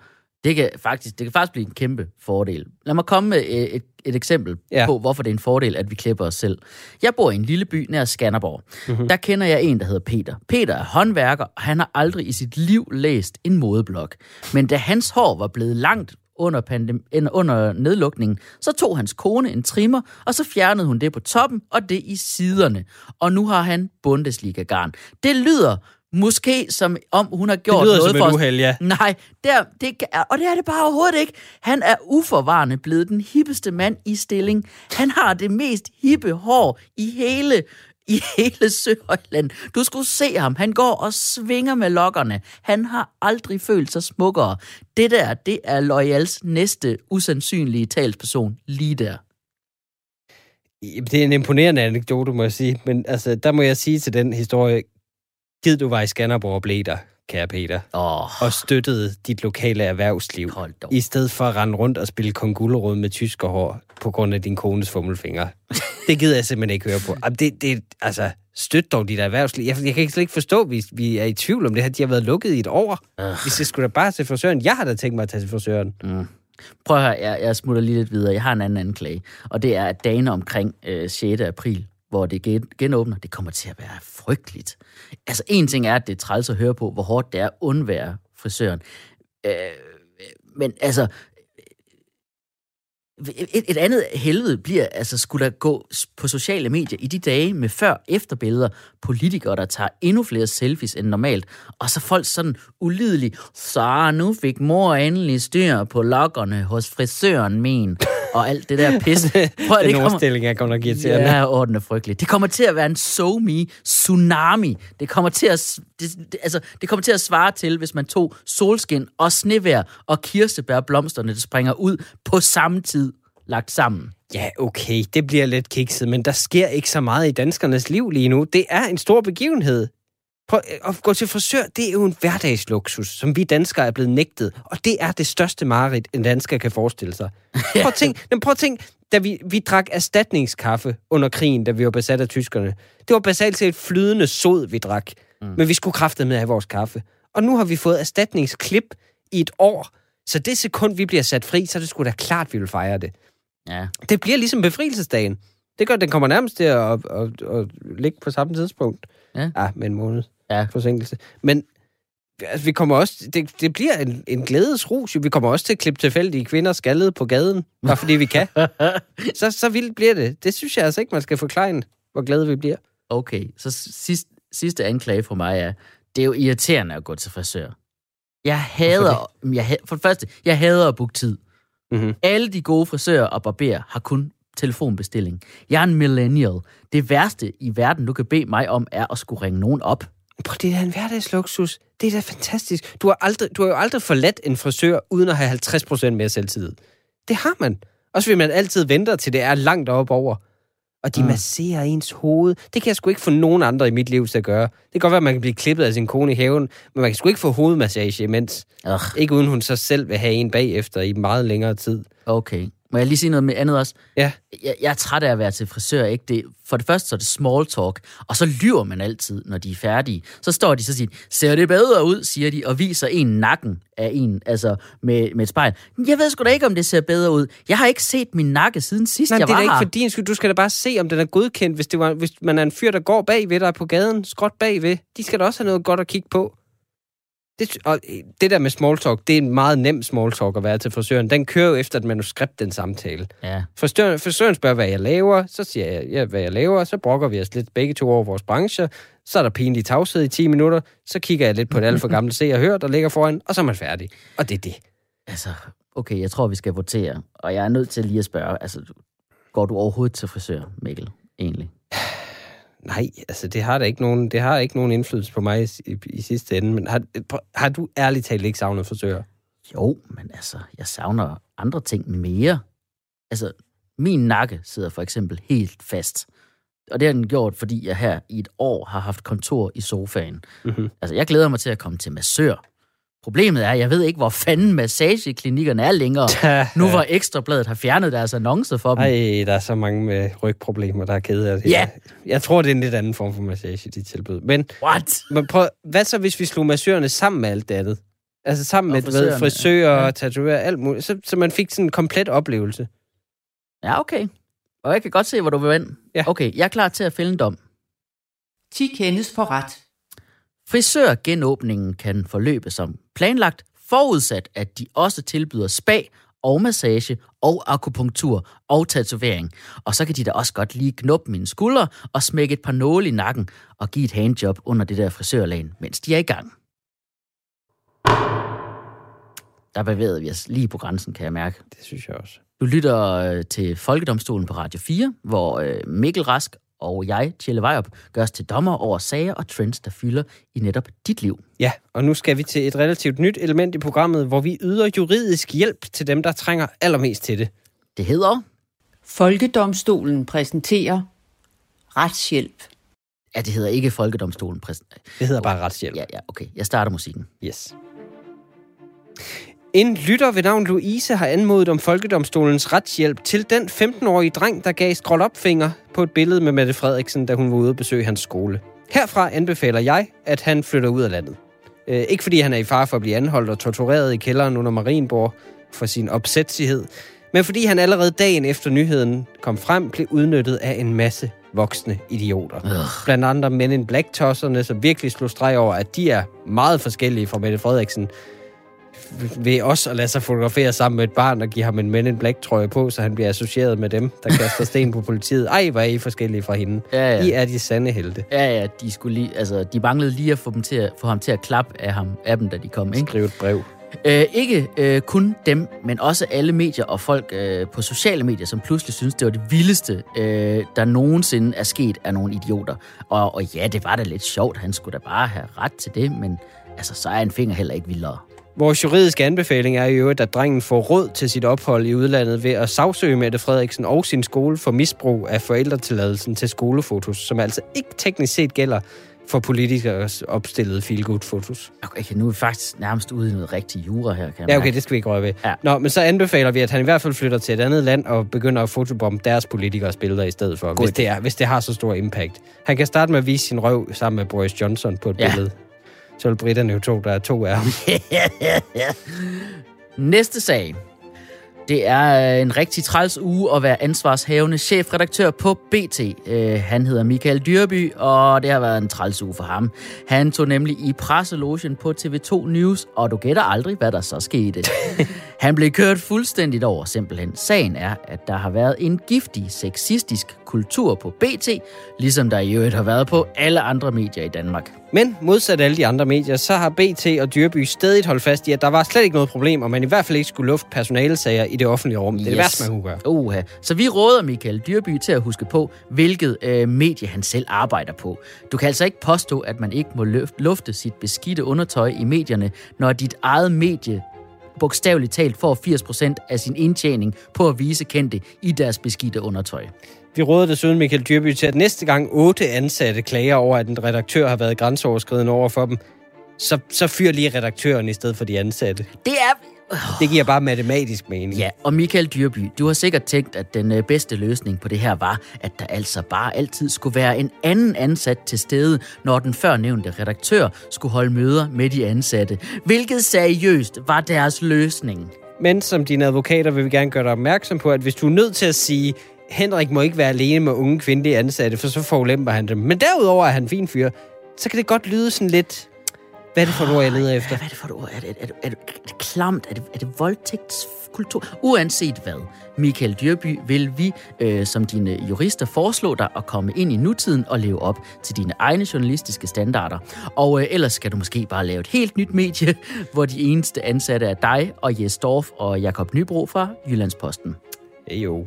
det kan faktisk, det kan faktisk blive en kæmpe fordel. Lad mig komme med et, et eksempel ja. på, hvorfor det er en fordel, at vi klipper os selv. Jeg bor i en lille by nær Skanderborg. Mm-hmm. Der kender jeg en, der hedder Peter. Peter er håndværker, og han har aldrig i sit liv læst en modeblog. Men da hans hår var blevet langt under, pandem- under nedlukningen, så tog hans kone en trimmer, og så fjernede hun det på toppen, og det i siderne. Og nu har han Bundesliga-garn. Det lyder Måske som om hun har gjort
det lyder
noget
som
for
et uheld, ja.
Nej, der, det, og det er det bare overhovedet ikke. Han er uforvarende blevet den hippeste mand i stilling. Han har det mest hippe hår i hele i hele Søhøjland. Du skulle se ham. Han går og svinger med lokkerne. Han har aldrig følt sig smukkere. Det der, det er Loyals næste usandsynlige talsperson lige der.
Det er en imponerende anekdote, må jeg sige. Men altså, der må jeg sige til den historie, Gid du var i Skanderborg og blev der, kære Peter,
oh.
og støttede dit lokale erhvervsliv, i stedet for at rende rundt og spille kongullerod med tyskerhår på grund af din kones fummelfinger. det gider jeg simpelthen ikke høre på. Det, det, altså, støt dog dit erhvervsliv. Jeg, jeg kan ikke slet ikke forstå, hvis vi er i tvivl om det her. De har været lukket i et år. Uh. Hvis jeg skulle da bare til frisøren. Jeg har da tænkt mig at tage til frisøren.
Mm. Prøv at høre, jeg, jeg smutter lige lidt videre. Jeg har en anden anklage, og det er, at dagen omkring øh, 6. april hvor det genåbner, det kommer til at være frygteligt. Altså, en ting er, at det er træls at høre på, hvor hårdt det er at undvære frisøren. Øh, men altså, et, et andet helvede bliver, altså skulle der gå på sociale medier i de dage med før-efter-billeder, politikere, der tager endnu flere selfies end normalt, og så folk sådan ulideligt, så nu fik mor endelig styr på lokkerne hos frisøren min, og alt det der pis.
Prøv, den det kommer, er godt nok irriterende.
Ja, den er frygtelig. Det kommer til at være en so me tsunami. Det kommer til at, det, det, altså, det kommer til at svare til, hvis man tog solskin og snevær og kirsebærblomsterne, der springer ud på samme tid. lagt sammen.
Ja, okay, det bliver lidt kikset, men der sker ikke så meget i danskernes liv lige nu. Det er en stor begivenhed. Prøv, øh, at gå til frisør, det er jo en hverdagsluksus, som vi danskere er blevet nægtet. Og det er det største mareridt, en dansker kan forestille sig. Prøv at tænk, men prøv at tænk da vi, vi drak erstatningskaffe under krigen, da vi var besat af tyskerne. Det var basalt set flydende sod, vi drak. Mm. Men vi skulle kraftedeme med have vores kaffe. Og nu har vi fået erstatningsklip i et år. Så det sekund, vi bliver sat fri, så er det sgu da klart, vi vil fejre det.
Ja.
Det bliver ligesom befrielsesdagen. Det gør, at den kommer nærmest til at, at, at, at ligge på samme tidspunkt.
Ja.
ja med en måned
Ja.
forsinkelse. Men altså, vi kommer også, det, det bliver en, en glædesrus. Vi kommer også til at klippe tilfældige kvinder skaldet på gaden, bare fordi vi kan. så, så vildt bliver det. Det synes jeg altså ikke, man skal forklare, hvor glade vi bliver.
Okay, så sidst, sidste anklage fra mig er, det er jo irriterende at gå til frisør. Jeg hader, jeg, for det første, jeg hader at booke tid.
Mhm.
Alle de gode frisører og barberer har kun telefonbestilling. Jeg er en millennial. Det værste i verden, du kan bede mig om, er at skulle ringe nogen op.
Prøv, det er en hverdagsluksus. Det er da fantastisk. Du har, aldrig, du har jo aldrig forladt en frisør, uden at have 50% mere selvtid. Det har man. Og så vil man altid vente til det er langt oppe over. Og de
Mm.
masserer ens hoved. Det kan jeg sgu ikke få nogen andre i mit liv til at gøre. Det kan godt være, at man kan blive klippet af sin kone i haven, men man kan sgu ikke få hovedmassage imens.
Ugh,
Ikke uden hun så selv vil have en bagefter i meget længere tid.
okay. Må jeg lige sige noget med andet også?
Ja.
Jeg, jeg er træt af at være til frisør, ikke? Det, for det første så er det small talk, og så lyver man altid, når de er færdige. Så står de så og siger, ser det bedre ud, siger de, og viser en nakken af en, altså med, med et spejl. Jeg ved sgu da ikke, om det ser bedre ud. Jeg har ikke set min nakke siden sidst,
Nej,
jeg
det er
var
da ikke
her.
for din skyld. Du skal da bare se, om den er godkendt, hvis, det var, hvis man er en fyr, der går bag ved dig på gaden, skråt bagved. De skal da også have noget godt at kigge på. Det, og øh, det der med small talk, det er en meget nem small talk at være til frisøren. Den kører jo efter et manuskript, den samtale.
Ja.
Frisøren, frisøren spørger, hvad jeg laver. Så siger jeg, ja, hvad jeg laver. Så brokker vi os lidt begge to over vores branche. Så er der pinlig tavshed i 10 minutter. Så kigger jeg lidt på et alt for gammelt se og hør, der ligger foran. Og så er man færdig. Og det er det.
Altså, okay, jeg tror, vi skal votere. Og jeg er nødt til lige at spørge, altså, går du overhovedet til frisør, Mikkel, egentlig?
Nej, altså det har da ikke nogen, det har ikke nogen indflydelse på mig i, i, i sidste ende. Men har, har du ærligt talt ikke savnet frisører?
Jo, men altså, jeg savner andre ting mere. Altså, min nakke sidder for eksempel helt fast. Og det har den gjort, fordi jeg her i et år har haft kontor i sofaen.
Mhm.
Altså, jeg glæder mig til at komme til massør. Problemet er, at jeg ved ikke, hvor fanden massageklinikkerne er længere. Nu hvor Ekstrabladet har fjernet deres annoncer for dem.
Ej, der er så mange med rygproblemer, der er kede af det.
Ja.
Jeg tror, det er en lidt anden form for massage, de tilbyder. Men,
What?
men prøv, hvad så, hvis vi slog massørerne sammen med alt det andet? Altså sammen
Og
med
frisørerne,
frisører,
ja.
ja. tatovører, alt muligt. Så, så man fik sådan en komplet oplevelse.
Ja, okay. Og jeg kan godt se, hvor du vil hen.
Ja.
Okay, jeg er klar til at fælde en dom.
10 kendes for ret.
Frisørgenåbningen kan forløbe som planlagt, forudsat at de også tilbyder spa og massage og akupunktur og tatovering. Og så kan de da også godt lige knuppe mine skuldre og smække et par nåle i nakken og give et handjob under det der frisørlagen, mens de er i gang. Der bevægede vi os lige på grænsen, kan jeg mærke.
Det synes jeg også.
Du lytter øh, til Folkedomstolen på Radio 4, hvor øh, Mikkel Rask og jeg, Tjelle Vejrup, gør os til dommer over sager og trends, der fylder i netop dit liv.
Ja, og nu skal vi til et relativt nyt element i programmet, hvor vi yder juridisk hjælp til dem, der trænger allermest til det.
Det hedder...
Folkedomstolen præsenterer retshjælp.
Ja, det hedder ikke Folkedomstolen. Præs-
Det hedder bare retshjælp.
Ja, ja, okay. Jeg starter musikken.
Yes. En lytter ved navn Louise har anmodet om Folkedomstolens retshjælp til den 15-årige dreng, der gav skrål opfinger på et billede med Mette Frederiksen, da hun var ude at besøge hans skole. Herfra anbefaler jeg, at han flytter ud af landet. Øh, ikke fordi han er i fare for at blive anholdt og tortureret i kælderen under Marienborg for sin opsætsighed, men fordi han allerede dagen efter nyheden kom frem, blev udnyttet af en masse voksne idioter.
Ugh.
Blandt andre Men in Black-tosserne, som virkelig slog streg over, at de er meget forskellige fra Mette Frederiksen, ved også at lade sig fotografere sammen med et barn og give ham en Men in Black-trøje på, så han bliver associeret med dem, der kaster sten på politiet. Ej, hvor er I forskellige fra hende.
Ja, ja.
I er de sande helte.
Ja, ja, de, skulle lige, altså, de manglede lige at få, dem til at, få ham til at klappe af, ham, af dem, da de kom. Ikke?
Skriv et brev.
Øh, ikke øh, kun dem, men også alle medier og folk øh, på sociale medier, som pludselig synes, det var det vildeste, øh, der nogensinde er sket af nogle idioter. Og, og ja, det var da lidt sjovt. Han skulle da bare have ret til det, men altså, så er en finger heller ikke vildere.
Vores juridiske anbefaling er i øvrigt, at drengen får råd til sit ophold i udlandet ved at sagsøge Mette Frederiksen og sin skole for misbrug af forældretilladelsen til skolefotos, som altså ikke teknisk set gælder for politikers opstillede feelgood-fotos.
Okay, nu er vi faktisk nærmest ude i noget rigtig jura her, kan jeg
Ja, okay, det skal vi ikke røre ved.
Ja.
Nå, men så anbefaler vi, at han i hvert fald flytter til et andet land og begynder at fotobombe deres politikers billeder i stedet for, hvis det, er, hvis det har så stor impact. Han kan starte med at vise sin røv sammen med Boris Johnson på et
Ja.
billede. Så vil britterne jo to, der er to af ham.
Næste sag. Det er øh, en rigtig træls uge at være ansvarshavende chefredaktør på BT. Øh, han hedder Michael Dyrby, og det har været en træls uge for ham. Han tog nemlig i presselogen på TV2 News, og du gætter aldrig, hvad der så skete. han blev kørt fuldstændigt over, simpelthen. Sagen er, at der har været en giftig, sexistisk kultur på BT, ligesom der i øvrigt har været på alle andre medier i Danmark.
Men modsat alle de andre medier, så har BT og Dyrby stadig holdt fast i, at der var slet ikke noget problem, og man i hvert fald ikke skulle lufte personalesager i det offentlige rum. Det er det værste, man kunne gøre.
Uha. Så vi råder Michael Dyrby til at huske på, hvilket øh, medie han selv arbejder på. Du kan altså ikke påstå, at man ikke må lufte sit beskidte undertøj i medierne, når dit eget medie bogstaveligt talt får 80% af sin indtjening på at vise kendte i deres beskidte undertøj.
Vi råder desuden Michael Dyrby til, at næste gang otte ansatte klager over, at en redaktør har været grænseoverskridende over for dem, så, så fyr lige redaktøren i stedet for de ansatte.
Det er...
Det giver bare matematisk mening.
Ja, og Michael Dyrby, du har sikkert tænkt, at den øh, bedste løsning på det her var, at der altså bare altid skulle være en anden ansat til stede, når den førnævnte redaktør skulle holde møder med de ansatte. Hvilket seriøst var deres løsning?
Men som dine advokater vil vi gerne gøre dig opmærksom på, at hvis du er nødt til at sige, Henrik må ikke være alene med unge kvindelige ansatte, for så forulemper han dem. Men derudover er han fin fyr, så kan det godt lyde sådan lidt... Hvad er det for et ord, jeg leder efter?
Hvad er det for et ord? Er det, er det, er det, er det klamt? Er det, er det voldtægtskultur? Uanset hvad, Michael Dyrby, vil vi øh, som dine jurister foreslå dig at komme ind i nutiden og leve op til dine egne journalistiske standarder. Og øh, ellers skal du måske bare lave et helt nyt medie, hvor de eneste ansatte er dig og Jes Dorf og Jakob Nybro fra Jyllandsposten.
Jo.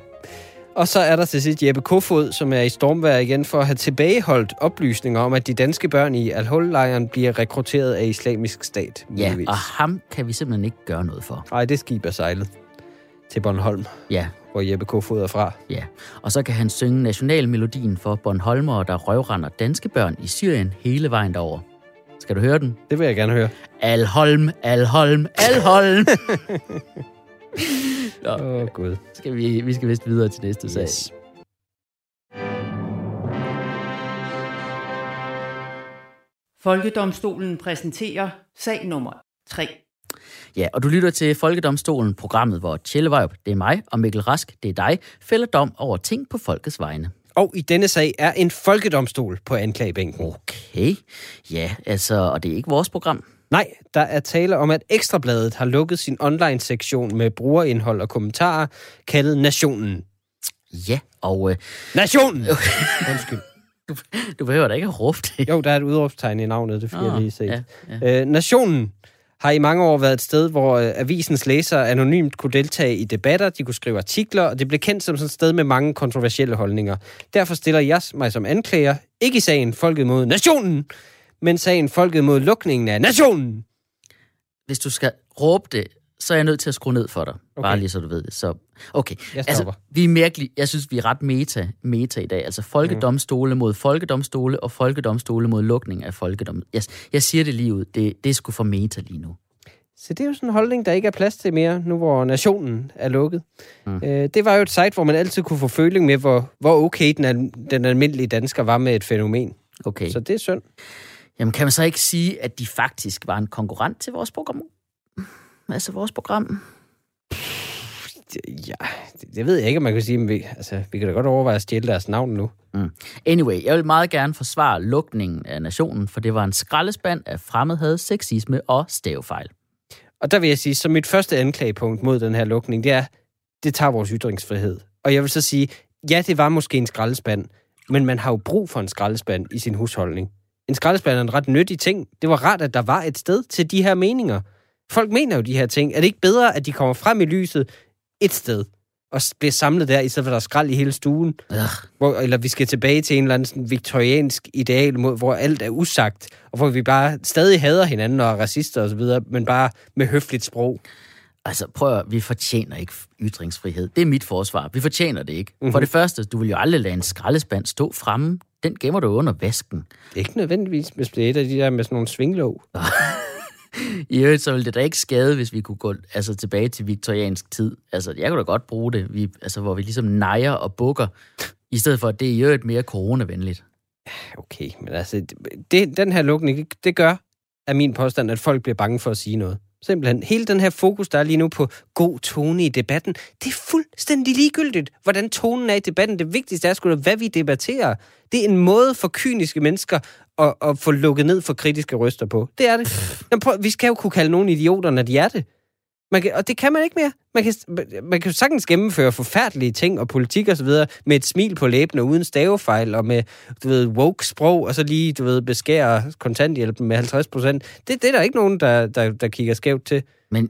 Og så er der til sidst Jeppe Kofod, som er i stormvær igen for at have tilbageholdt oplysninger om, at de danske børn i Al-Hol-lejren bliver rekrutteret af islamisk stat.
Ja,
muligvis.
og ham kan vi simpelthen ikke gøre noget for.
Ej, det skib er sejlet til Bornholm,
Ja,
hvor Jeppe Kofod er fra.
Ja, og så kan han synge nationalmelodien for Bornholmere, der røvrender danske børn i Syrien hele vejen derover. Skal du høre den?
Det vil jeg gerne høre.
Alholm, Alholm, Alholm. Nå,
Åh, oh, Gud.
skal vi, vi skal vist videre til næste sag.
Yes.
Folkedomstolen præsenterer sag nummer 3.
Ja, og du lytter til Folkedomstolen, programmet, hvor Tjellevejp, det er mig, og Mikkel Rask, det er dig, fælder dom over ting på folkets vegne.
Og i denne sag er en folkedomstol på anklagebænken.
Okay, ja, altså, og det er ikke vores program.
Nej, der er tale om, at Ekstrabladet har lukket sin online-sektion med brugerindhold og kommentarer, kaldet Nationen.
Ja, og øh,
Nationen! Undskyld.
du behøver da ikke at råbe det.
Jo, der er et udråbstegn i navnet, det fik jeg lige set.
ja, ja.
Øh, Nationen har i mange år været et sted, hvor øh, avisens læsere anonymt kunne deltage i debatter, de kunne skrive artikler, og det blev kendt som sådan et sted med mange kontroversielle holdninger. Derfor stiller jeg mig som anklager, ikke i sagen Folket mod Nationen, men sagen Folket mod lukningen af Nationen.
hvis du skal råbe det, så er jeg nødt til at skrue ned for dig. Okay. Bare lige så du ved det. Så, okay.
Jeg
Altså,
stopper.
vi er virkelig, jeg synes, vi er ret meta, meta i dag. Altså folkedomstole mod folkedomstole, og folkedomstole mod lukning af folkedom. Jeg, jeg siger det lige ud. Det, det er sgu for meta lige nu.
Så det er jo sådan en holdning, der ikke er plads til mere, nu hvor nationen er lukket. Mm. Øh, det var jo et site, hvor man altid kunne få føling med, hvor, hvor okay den, al- den almindelige dansker var med et fænomen.
Okay.
Så det er synd.
Jamen, kan man så ikke sige, at de faktisk var en konkurrent til vores program? Altså vores program?
Ja, det, det ved jeg ikke, om man kan sige, men vi, altså, vi kan da godt overveje at stjæle deres navn nu.
Anyway, jeg vil meget gerne forsvare lukningen af nationen, for det var en skraldespand af fremmedhed, sexisme og stavefejl.
Og der vil jeg sige, som mit første anklagepunkt mod den her lukning, det er, det tager vores ytringsfrihed. Og jeg vil så sige, ja, det var måske en skraldespand, men man har jo brug for en skraldespand i sin husholdning. En skraldespand er en ret nyttig ting. Det var rart, at der var et sted til de her meninger. Folk mener jo de her ting. Er det ikke bedre, at de kommer frem i lyset et sted? og bliver samlet der, i stedet for at der er skrald i hele stuen. Hvor, eller vi skal tilbage til en eller anden sådan viktoriansk ideal, mod, hvor alt er usagt, og hvor vi bare stadig hader hinanden og er racister osv., men bare med høfligt sprog.
Altså, prøv at, vi fortjener ikke ytringsfrihed. Det er mit forsvar. Vi fortjener det ikke. Mm-hmm. For det første, du vil jo aldrig lade en skraldespand stå fremme. Den gemmer du under vasken.
Det er ikke nødvendigvis, hvis det er et af de der med sådan nogle svinglåg.
I øvrigt, så ville det da ikke skade, hvis vi kunne gå altså, tilbage til viktoriansk tid. Altså, jeg kunne da godt bruge det, vi, altså, hvor vi ligesom nejer og bukker, i stedet for, at det er i øvrigt mere coronavenligt.
Okay, men altså, det, den her lukning, det gør, er min påstand, at folk bliver bange for at sige noget. Simpelthen. Hele den her fokus, der er lige nu på god tone i debatten, det er fuldstændig ligegyldigt, hvordan tonen er i debatten. Det vigtigste er sgu da, hvad vi debatterer. Det er en måde for kyniske mennesker at, at få lukket ned for kritiske røster på. Det er det. Jamen, prøv, vi skal jo kunne kalde nogen idioter, når de er det. Man kan, og det kan man ikke mere. Man kan, man kan sagtens gennemføre forfærdelige ting og politik og så videre med et smil på læben og uden stavefejl og med, du ved, woke sprog, og så lige, du ved, beskære kontanthjælpen med 50 procent. Det, det er der ikke nogen, der, der, der kigger skævt til.
Men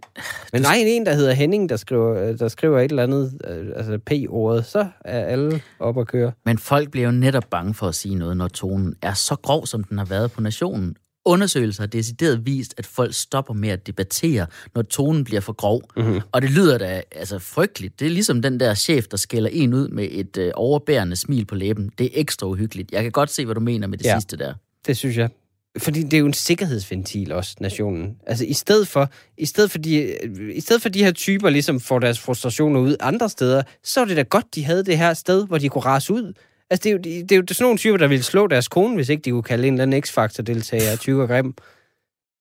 Men nej, en, der hedder Henning, der skriver, der skriver et eller andet, øh, altså P-ordet, så er alle op at køre.
Men folk bliver jo netop bange for at sige noget, når tonen er så grov, som den har været på nationen. Undersøgelser har decideret vist, at folk stopper med at debattere, når tonen bliver for grov. Mm-hmm. Og det lyder da altså frygteligt. Det er ligesom den der chef, der skælder en ud med et øh, overbærende smil på læben. Det er ekstra uhyggeligt. Jeg kan godt se, hvad du mener med det
Ja.
sidste der.
Det synes jeg. Fordi det er jo en sikkerhedsventil også, nationen. Altså i stedet for, i stedet for, de, i stedet for de her typer ligesom får deres frustrationer ud andre steder, så er det da godt, de havde det her sted, hvor de kunne rase ud. Altså det er jo, det er jo sådan nogle typer, der ville slå deres kone, hvis ikke de kunne kalde en eller anden X-Factor-deltager tyk og grim.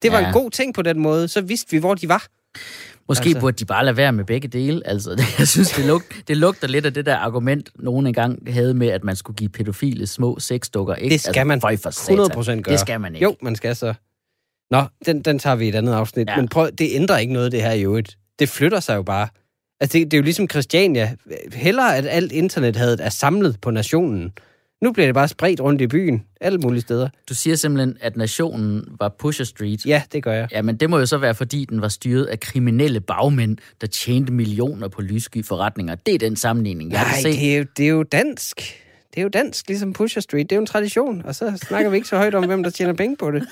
Det var ja. En god ting på den måde. Så vidste vi, hvor de var.
Måske
Altså-
altså... burde de bare lade være med begge dele. Altså, det, jeg synes, det, lug, det lugter lidt af det der argument, nogen engang havde med, at man skulle give pædofile små sexdukker. Ikke?
Det skal man
føj for satan.
100 procent gøre.
Det skal man ikke.
Jo, man skal så. Nå, den, den tager vi i et andet afsnit. Ja. Men prøv, det ændrer ikke noget, det her i øvrigt. Det flytter sig jo bare. Altså, det, det er jo ligesom Christiania. Hellere, at alt internethadet er samlet på nationen. Nu bliver det bare spredt rundt i byen, alle mulige steder.
Du siger simpelthen, at nationen var Pusher Street.
Ja, det gør jeg.
Ja, men det må jo så være, fordi den var styret af kriminelle bagmænd, der tjente millioner på lyssky forretninger. Det er den sammenligning, jeg
Nej,
se.
det er, jo, det er jo dansk. Det er jo dansk, ligesom Pusher Street. Det er jo en tradition, og så snakker vi ikke så højt om, hvem der tjener penge på det.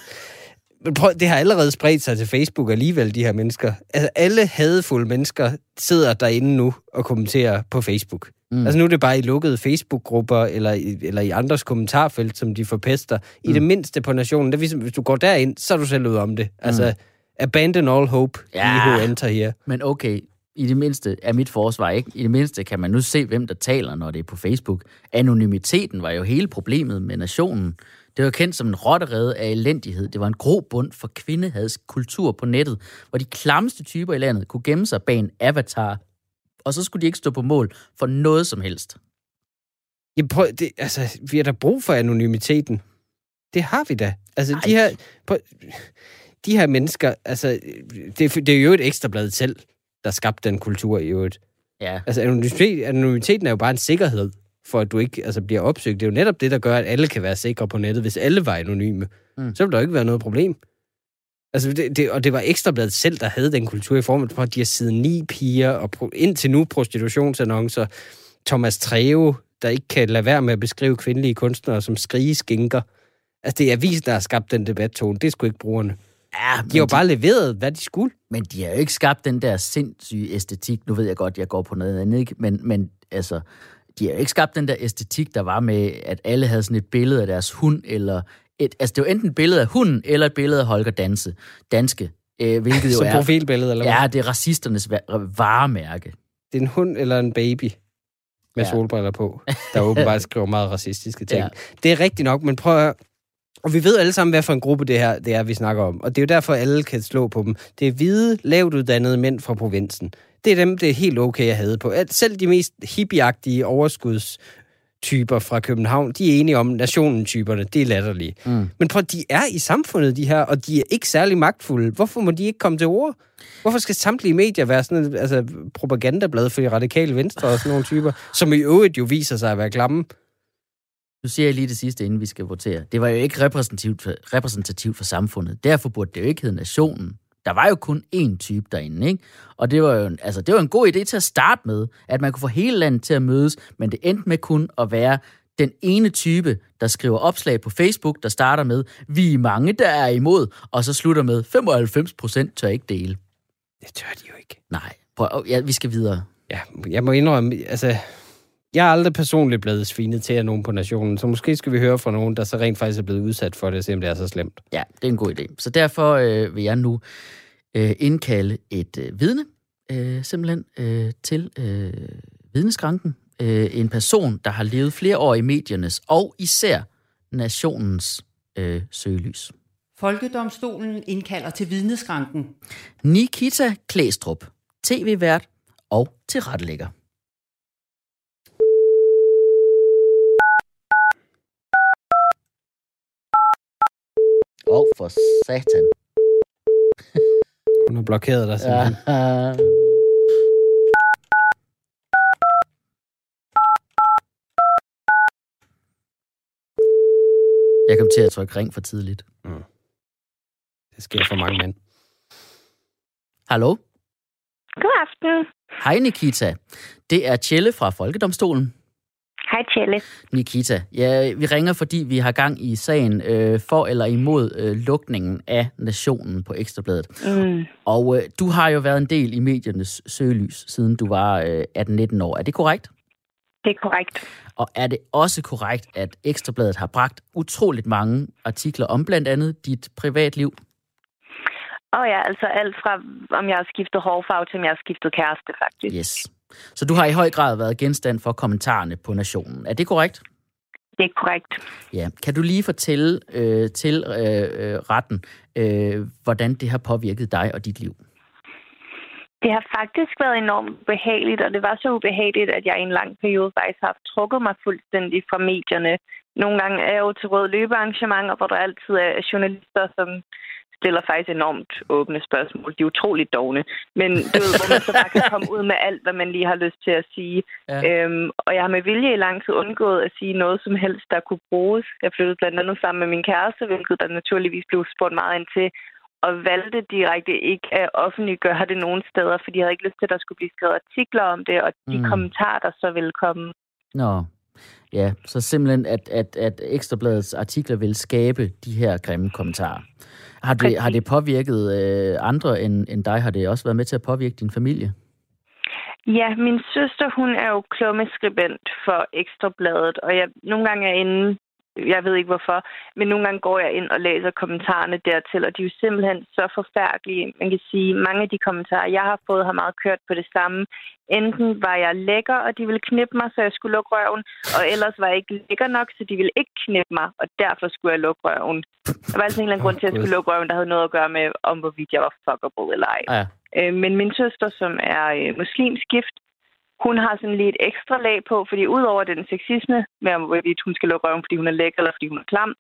Men prøv, det har allerede spredt sig til Facebook alligevel, de her mennesker. Altså, alle hadefulde mennesker sidder derinde nu og kommenterer på Facebook. Mm. Altså, nu er det bare i lukkede Facebook-grupper, eller i, eller i andres kommentarfelt, som de forpester. I det mindste på nationen, det er ligesom, hvis du går derind, så er du selv ude om det. Altså, abandon all hope,
Ja.
ja. enter her.
Men okay, i det mindste er mit forsvar ikke. I det mindste kan man nu se, hvem der taler, når det er på Facebook. Anonymiteten var jo hele problemet med nationen. Det var kendt som en rotterede af elendighed. Det var en grobund for kvindehads kultur på nettet, hvor de klammeste typer i landet kunne gemme sig bag en avatar, og så skulle de ikke stå på mål for noget som helst.
Ja, prøv, det, altså, vi har da brug for anonymiteten. Det har vi da. Altså,
Ej.
de her, prøv, de her mennesker, altså, det, er- det er jo et ekstrablad selv, der skabte den kultur i øvrigt.
Ja,
Altså, anonymitet, anonymiteten er jo bare en sikkerhed for, at du ikke altså, bliver opsøgt. Det er jo netop det, der gør, at alle kan være sikre på nettet. Hvis alle var anonyme,
Mm.
så ville der jo ikke være noget problem. Altså, det, det, og det var Ekstrabladet selv, der havde den kultur i form af, at de har siddet ni piger, og pro, indtil nu prostitutionsannoncer. Thomas Treve, der ikke kan lade være med at beskrive kvindelige kunstnere som skrigeskinker. Altså, det er avisen, der har skabt den debattone. Det skulle ikke brugerne.
Ja
De har jo bare leveret, hvad de skulle.
men de har jo ikke skabt den der sindssyge æstetik. Nu ved jeg godt, jeg går på noget andet, ikke? Men, men altså, de har jo ikke skabt den der æstetik, der var med, at alle havde sådan et billede af deres hund, eller et, altså det var enten et billede af hunden, eller et billede af Holger Danse, danske, øh, hvilket jo
Som
er,
profilbillede, eller hvad?
ja, det er racisternes va- varemærke.
Det er en hund eller en baby med
Ja.
solbriller på, der åbenbart skriver meget racistiske ting.
Ja.
Det er rigtigt nok, men prøv at høre. Og vi ved alle sammen, hvad for en gruppe det her det er, vi snakker om. Og det er jo derfor, alle kan slå på dem. Det er hvide, lavt uddannede mænd fra provinsen. Det er dem, det er helt okay at have på. At selv de mest hippieagtige overskudstyper fra København, de er enige om nationen-typerne. Det er latterlige.
Mm.
Men prøv, de er i samfundet, de her, og de er ikke særlig magtfulde. Hvorfor må de ikke komme til ord? Hvorfor skal samtlige medier være sådan et altså, propagandablad for de radikale venstre og sådan nogle typer, som i øvrigt jo viser sig at være klamme?
Nu siger jeg lige det sidste, inden vi skal votere. Det var jo ikke repræsentativt for, repræsentativt for samfundet. Derfor burde det jo ikke hedde nationen. Der var jo kun én type derinde, ikke? Og det var jo en, altså, det var en god idé til at starte med, at man kunne få hele landet til at mødes, men det endte med kun at være den ene type, der skriver opslag på Facebook, der starter med, vi er mange, der er imod, og så slutter med, 95 procent tør ikke dele.
Det tør de jo ikke.
Nej, prøv, ja, vi skal videre.
Ja, jeg må indrømme, altså, jeg er aldrig personligt blevet svinet til af nogen på nationen, så måske skal vi høre fra nogen, der så rent faktisk er blevet udsat for det, selvom det er så slemt.
Ja, det er en god idé. Så derfor øh, vil jeg nu øh, indkalde et øh, vidne, øh, simpelthen, øh, til øh, vidneskranken. Øh, en person, der har levet flere år i mediernes og især nationens øh, søgelys.
Folkedomstolen indkalder til vidneskranken.
Nikita Klæstrup, tv-vært og tilrettelægger. Åh, oh, for satan.
Hun har blokeret dig simpelthen.
Ja. Jeg kom til at trykke ring for tidligt.
Det sker for mange mænd.
Hallo?
God aften.
Hej Nikita. Det er Tjelle fra Folkedomstolen.
Hej, Tjelle.
Nikita, ja, vi ringer, fordi vi har gang i sagen øh, for eller imod øh, lukningen af nationen på Ekstrabladet.
Mm.
Og øh, du har jo været en del i mediernes søgelys, siden du var øh, 18-19 år. Er det korrekt?
Det er korrekt.
Og er det også korrekt, at Ekstrabladet har bragt utroligt mange artikler om blandt andet dit privatliv?
Og ja, altså alt fra, om jeg har skiftet hårfarve, til om jeg har skiftet kæreste, faktisk.
Yes. Så du har i høj grad været genstand for kommentarerne på Nationen. Er det korrekt?
Det er korrekt.
Ja. Kan du lige fortælle øh, til øh, øh, retten, øh, hvordan det har påvirket dig og dit liv?
Det har faktisk været enormt ubehageligt, og det var så ubehageligt, at jeg i en lang periode faktisk har trukket mig fuldstændig fra medierne. Nogle gange er jeg jo til rød løbearrangementer, hvor der altid er journalister, som stiller faktisk enormt åbne spørgsmål. De er utroligt dogne. Men du ved, hvor man så bare kan komme ud med alt, hvad man lige har lyst til at sige.
Ja.
Øhm, og jeg har med vilje i lang tid undgået at sige noget som helst, der kunne bruges. Jeg flyttede blandt andet sammen med min kæreste, hvilket der naturligvis blev spurgt meget ind til og valgte direkte ikke at offentliggøre det nogen steder, fordi jeg havde ikke lyst til, at der skulle blive skrevet artikler om det, og de
Mm.
mm. kommentarer, der så ville komme.
Nå, ja, så simpelthen, at, at, at Ekstrabladets artikler vil skabe de her grimme kommentarer. Har det,
Præcis.
har det påvirket øh, andre end, end dig? Har det også været med til at påvirke din familie?
Ja, min søster, hun er jo klummeskribent for Ekstrabladet, og jeg, nogle gange er inde, jeg ved ikke hvorfor, men nogle gange går jeg ind og læser kommentarerne dertil, og de er jo simpelthen så forfærdelige. Man kan sige, mange af de kommentarer, jeg har fået, har meget kørt på det samme. Enten var jeg lækker, og de ville knippe mig, så jeg skulle lukke røven, og ellers var jeg ikke lækker nok, så de ville ikke knippe mig, og derfor skulle jeg lukke røven. Der var altså en eller anden grund til, at jeg skulle lukke røven, der havde noget at gøre med, om hvorvidt jeg var fuckable eller ej.
Ja.
Øh, men min søster, som er øh, muslimsk gift, hun har sådan lige et ekstra lag på, fordi udover den sexisme med, hvorvidt hun skal lukke røven, fordi hun er lækker eller fordi hun er klam,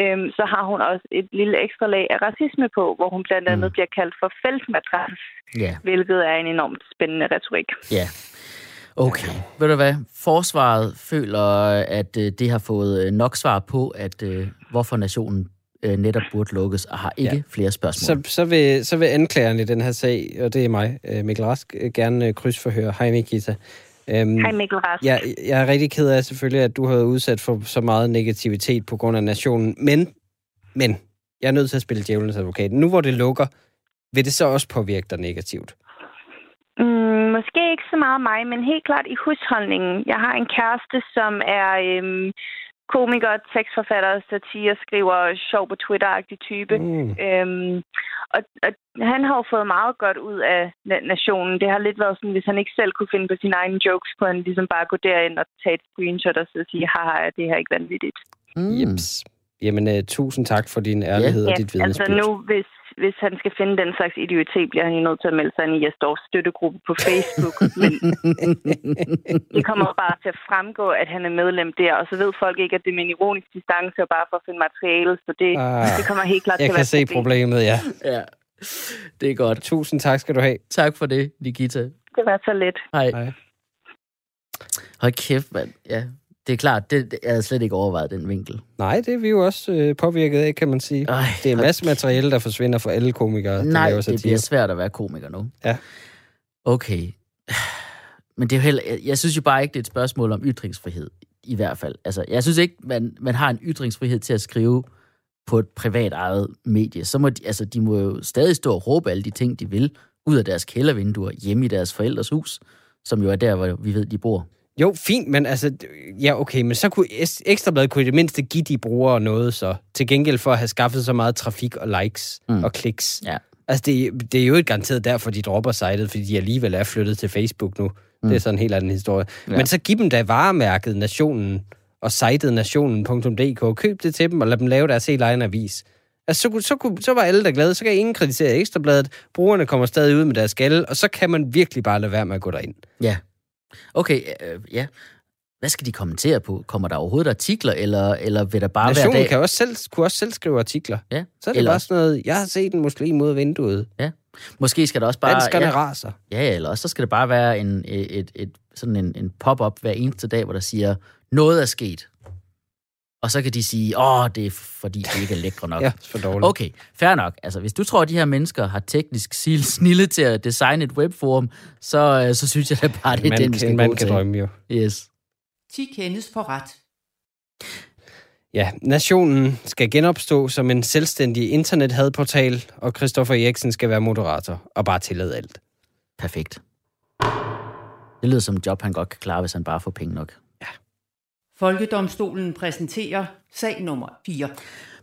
øh, så har hun også et lille ekstra lag af racisme på, hvor hun blandt andet
Mm.
bliver kaldt for feltmatras,
Ja,
hvilket er en enormt spændende retorik.
ja. Okay. Ved du hvad? Forsvaret føler, at øh, det har fået øh, nok svar på, at øh, hvorfor nationen øh, netop burde lukkes, og har ikke ja. flere spørgsmål.
Så, så, vil, så vil anklageren i den her sag, og det er mig, øh, Mikkel Rask, øh, gerne øh, krydsforhøre. Hej Nikita. Øhm,
Hej Mikkel Rask.
jeg, jeg er rigtig ked af selvfølgelig, at du har været udsat for så meget negativitet på grund af nationen, men, men jeg er nødt til at spille djævelens advokat. Nu hvor det lukker, vil det så også påvirke dig negativt?
Mm, måske ikke så meget mig, men helt klart i husholdningen. Jeg har en kæreste, som er øhm, komiker, tekstforfatter, satire, skriver sjov på Twitter-agtig type.
Mm.
Øhm, og, og han har jo fået meget godt ud af na- nationen. Det har lidt været sådan, hvis han ikke selv kunne finde på sine egne jokes, kunne han ligesom bare gå derind og tage et screenshot og så sige, haha, er det her ikke vanvittigt?
Mm.
Jeps. Jamen, uh, tusind tak for din ærlighed
Ja,
og dit
altså
vidnesbyrd.
nu, hvis, hvis han skal finde den slags idiotitet, bliver han jo nødt til at melde sig ind i Jesdors støttegruppe på Facebook. Men det kommer bare til at fremgå, at han er medlem der, og så ved folk ikke, at det er med en ironisk distance og bare for at finde materiale, så det,
Ah,
det kommer helt klart
Jeg
til at
kan
være
se
et problem.
problemet, ja.
Ja, det er godt.
Tusind tak skal du have.
Tak for det, Nikita.
Det var så lidt.
Hej.
Hej.
Hold kæft, mand. Ja. Det er klart, det, det jeg havde slet ikke overvejet den vinkel.
Nej, det er vi jo også øh, påvirket af, kan man sige.
Ej,
det er en masse materiale, der forsvinder for alle komikere, der
Nej,
laver
det bliver svært at være komiker nu.
Ja.
Okay. Men det er jo heller, jeg, jeg synes jo bare ikke, det er et spørgsmål om ytringsfrihed, i hvert fald. Altså, jeg synes ikke, man, man har en ytringsfrihed til at skrive på et privat eget medie. Så må de, altså, de må jo stadig stå og råbe alle de ting, de vil, ud af deres kældervinduer, hjemme i deres forældres hus, som jo er der, hvor vi ved, de bor.
Jo, fint, men altså, ja, okay, men så kunne Ekstrabladet kunne i det mindste give de brugere noget så, til gengæld for at have skaffet så meget trafik og likes
Mm.
og kliks.
Ja.
Altså, det, det er jo ikke garanteret derfor, de dropper sitet, fordi de alligevel er flyttet til Facebook nu. Mm. Det er sådan en helt anden historie.
Ja.
Men så giv dem da varemærket Nationen og sitet nationen.dk. Køb det til dem og lad dem lave deres helt egen avis. Altså, så, kunne, så, kunne, så var alle der glade. Så kan ingen kritisere Ekstrabladet. Brugerne kommer stadig ud med deres skalle, og så kan man virkelig bare lade være med at gå derind.
Ja. Okay, øh, ja. Hvad skal de kommentere på? Kommer der overhovedet artikler, eller, eller vil der bare være
Nationen
dag...
kan også selv, kunne også selv skrive artikler.
Ja.
Så er det
Eller-
bare sådan noget, jeg har set en muslim af vinduet.
Måske skal der også bare...
Danskerne
ja,
raser.
Ja, ja, eller også så skal det bare være en, et, et, et, sådan en, en pop-up hver eneste dag, hvor der siger, noget er sket. Og så kan de sige, åh, det er fordi, de ikke er lækre nok.
Ja, for dårligt.
Okay, fair nok. Altså, hvis du tror, at de her mennesker har teknisk snille til at designe et webforum, så, øh, så synes jeg da bare, det er
man,
den, vi skal
kan,
gå
man kan
til.
drømme jo.
Yes.
10 kendes for ret.
Ja, Nationen skal genopstå som en selvstændig internethadportal, og Christoffer Eriksen skal være moderator og bare tillade alt.
Perfekt. Det lyder som et job, han godt kan klare, hvis han bare får penge nok.
Folkedomstolen præsenterer sag nummer 4.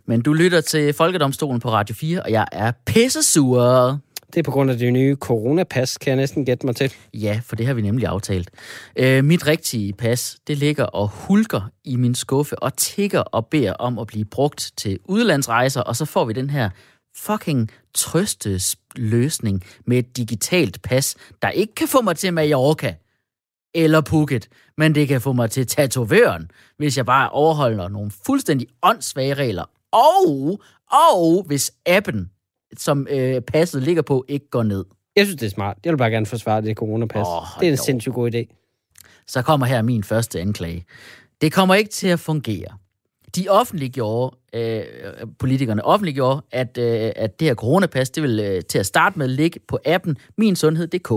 Men du lytter til Folkedomstolen på Radio 4, og jeg er pissesur.
Det er på grund af det nye coronapas, kan jeg næsten gætte mig til.
Ja, for det har vi nemlig aftalt. Øh, mit rigtige pas, det ligger og hulker i min skuffe og tigger og beder om at blive brugt til udlandsrejser, og så får vi den her fucking trøstes løsning med et digitalt pas, der ikke kan få mig til Mallorca eller Phuket, men det kan få mig til tatovøren, hvis jeg bare overholder nogle fuldstændig åndssvage regler. Og, og hvis appen, som øh, passet ligger på, ikke går ned.
Jeg synes, det er smart. Jeg vil bare gerne forsvare det coronapas. Oh, det er en
jo.
sindssygt god idé.
så kommer her min første anklage. Det kommer ikke til at fungere. De offentliggjorde, øh, politikerne offentliggjorde, at, øh, at det her coronapas, det vil øh, til at starte med ligge på appen minsundhed.dk.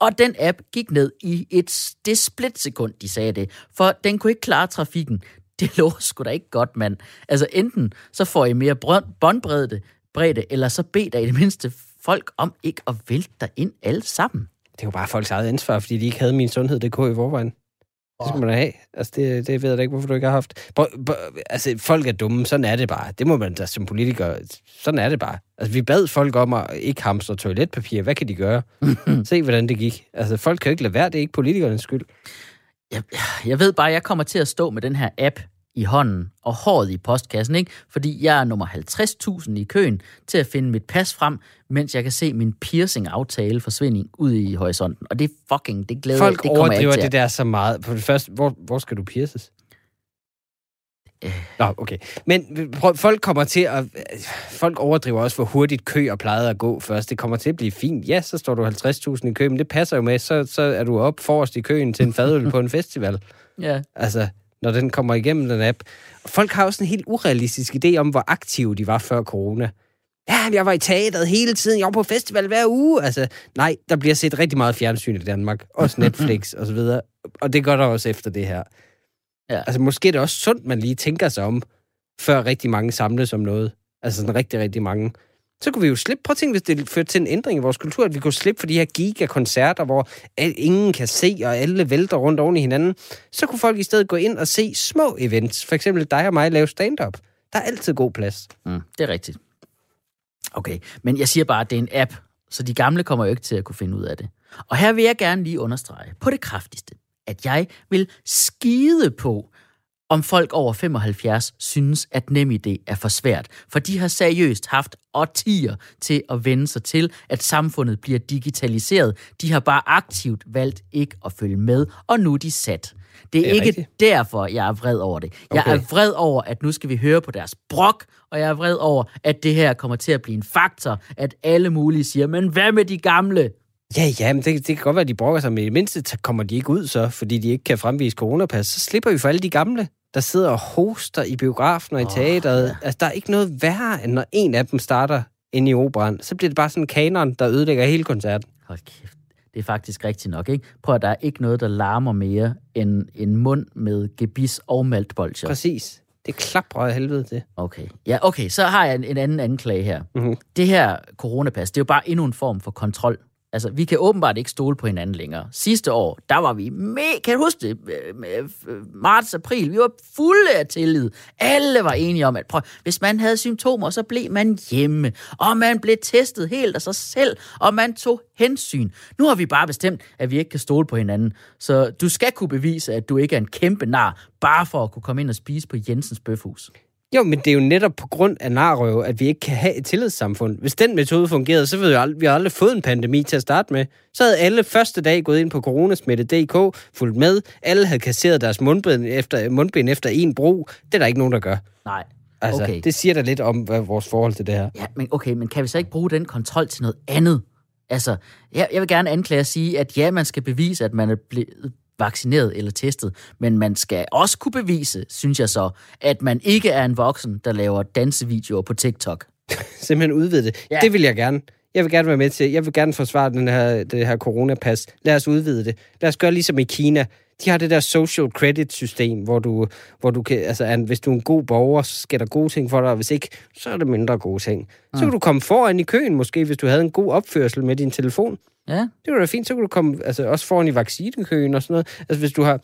Og den app gik ned i et det splitsekund, de sagde det, for den kunne ikke klare trafikken. Det lå sgu da ikke godt, mand. Altså enten så får I mere båndbredde, bredde, eller så bed der i det mindste folk om ikke at vælte dig ind alle sammen.
Det er jo bare folks eget ansvar, fordi de ikke havde min sundhed.dk i forvejen. Det skal man da have. Altså, det, det ved jeg da ikke, hvorfor du ikke har haft. Prøv, prøv, altså, folk er dumme. Sådan er det bare. Det må man da som politiker. Sådan er det bare. Altså, vi bad folk om at ikke hamstre toiletpapir. Hvad kan de gøre? Se, hvordan det gik. Altså, folk kan jo ikke lade være. Det er ikke politikernes skyld.
jeg, jeg ved bare, at jeg kommer til at stå med den her app i hånden og håret i postkassen, ikke? Fordi jeg er nummer 50.000 i køen til at finde mit pas frem, mens jeg kan se min piercing-aftale forsvinde ud i horisonten. Og det er fucking, det glæder
Folk
jeg, det kommer jeg
overdriver
ikke til.
det der så meget. For det første, hvor, hvor skal du pierces?
Øh.
Nå, okay. Men prøv, folk kommer til at... Folk overdriver også, hvor hurtigt kø og plejede at gå først. Det kommer til at blive fint. Ja, så står du 50.000 i kø, men det passer jo med. Så, så er du op forrest i køen til en fadøl på en festival.
Ja.
Altså, når den kommer igennem den app. Folk har også en helt urealistisk idé om, hvor aktive de var før corona. Ja, jeg var i teateret hele tiden. Jeg var på festival hver uge. Altså, nej, der bliver set rigtig meget fjernsyn i Danmark. Også Netflix og så videre. Og det gør der også efter det her.
Ja.
Altså, måske er det også sundt, man lige tænker sig om, før rigtig mange samles om noget. Altså sådan rigtig, rigtig mange. Så kunne vi jo slippe, prøv at tænke, hvis det førte til en ændring i vores kultur, at vi kunne slippe for de her gigakoncerter, hvor ingen kan se, og alle vælter rundt oven i hinanden. Så kunne folk i stedet gå ind og se små events. For eksempel dig og mig lave stand-up. Der er altid god plads.
Mm, det er rigtigt. Okay, men jeg siger bare, at det er en app, så de gamle kommer jo ikke til at kunne finde ud af det. Og her vil jeg gerne lige understrege på det kraftigste, at jeg vil skide på, om folk over 75 synes, at NemID er for svært. For de har seriøst haft årtier til at vende sig til, at samfundet bliver digitaliseret. De har bare aktivt valgt ikke at følge med, og nu er de sat. Det er,
Det er
ikke
rigtigt.
derfor, jeg er vred over det. Jeg
Okay.
er vred over, at nu skal vi høre på deres brok, og jeg er vred over, at det her kommer til at blive en faktor, at alle mulige siger, men hvad med de gamle?
Ja, ja, men det, det kan godt være, at de brokker sig, men i det mindste kommer de ikke ud så, fordi de ikke kan fremvise coronapas. Så slipper vi for alle de gamle, der sidder og hoster i biografen og i
Åh,
teateret.
ja.
Altså, der er ikke noget værre, end når en af dem starter inde i operan. Så bliver det bare sådan en kanon, der ødelægger hele koncerten.
Hold kæft. Det er faktisk rigtigt nok, ikke? Prøv at der er ikke noget, der larmer mere end en mund med gebis og maltbolcher.
Præcis. Det klapper af helvede til.
Okay. Ja, okay, så har jeg en, en anden anklage her.
Mhm.
Det her coronapas, det er jo bare endnu en form for kontrol. Altså, vi kan åbenbart ikke stole på hinanden længere. Sidste år, der var vi med, kan du huske det? Øh, øh, øh, marts, april, vi var fulde af tillid. Alle var enige om, at prøv, hvis man havde symptomer, så blev man hjemme. Og man blev testet helt af sig selv, og man tog hensyn. Nu har vi bare bestemt, at vi ikke kan stole på hinanden. Så du skal kunne bevise, at du ikke er en kæmpe nar, bare for at kunne komme ind og spise på Jensens Bøfhus.
Jo, men det er jo netop på grund af narrøv, at vi ikke kan have et tillidssamfund. Hvis den metode fungerede, så ville vi aldrig, vi aldrig fået en pandemi til at starte med. Så havde alle første dag gået ind på coronasmitte.dk, fulgt med. Alle havde kasseret deres mundbind efter, mundbind efter en brug. Det er der ikke nogen, der gør.
Nej.
Altså,
okay.
det siger da lidt om hvad vores forhold til det her.
Ja, men okay, men kan vi så ikke bruge den kontrol til noget andet? Altså, jeg, jeg vil gerne anklage at sige, at ja, man skal bevise, at man er blevet vaccineret eller testet, men man skal også kunne bevise, synes jeg så, at man ikke er en voksen, der laver dansevideoer på TikTok.
Simpelthen udvide det.
Ja.
Det vil jeg gerne. Jeg vil gerne være med til. Jeg vil gerne forsvare den her, det her coronapas. Lad os udvide det. Lad os gøre ligesom i Kina. De har det der social credit system, hvor du, hvor du kan, altså, hvis du er en god borger, så sker der gode ting for dig, og hvis ikke, så er det mindre gode ting. Så kan du komme foran i køen, måske, hvis du havde en god opførsel med din telefon.
Ja,
Det var da fint, så kan du komme altså, også foran i vaccinekøen og sådan noget. Altså, hvis du har,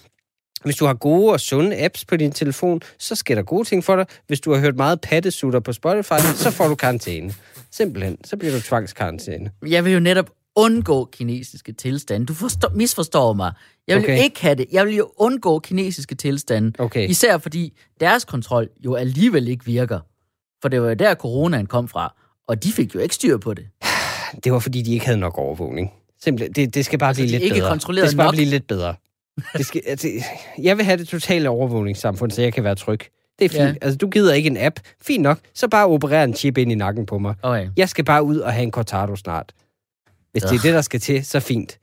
hvis du har gode og sunde apps på din telefon, så sker der gode ting for dig. Hvis du har hørt meget pattesutter på Spotify, så får du karantæne. Simpelthen. Så bliver du tvangskarantæne.
jeg vil jo netop undgå kinesiske tilstande. Du forstår, misforstår mig. Jeg vil okay.
Okay.
jo ikke have det. Jeg vil jo undgå kinesiske tilstande.
Okay.
Især fordi deres kontrol jo alligevel ikke virker. For det var jo der, coronaen kom fra. Og de fik jo ikke styr på det.
Det var, fordi de ikke havde nok overvågning. Simpelthen. Det, det skal bare blive
de
lidt
ikke
bedre.
kontrollerede
det skal bare
nok.
blive lidt bedre. Det skal, altså, jeg vil have det totale overvågningssamfund, så jeg kan være tryg. Det er fint.
Ja.
Altså, du gider ikke en app. Fint nok. Så bare operere en chip ind i nakken på mig.
Okay.
Jeg skal bare ud og have en Cortado snart. Hvis det er det, der skal til, så fint.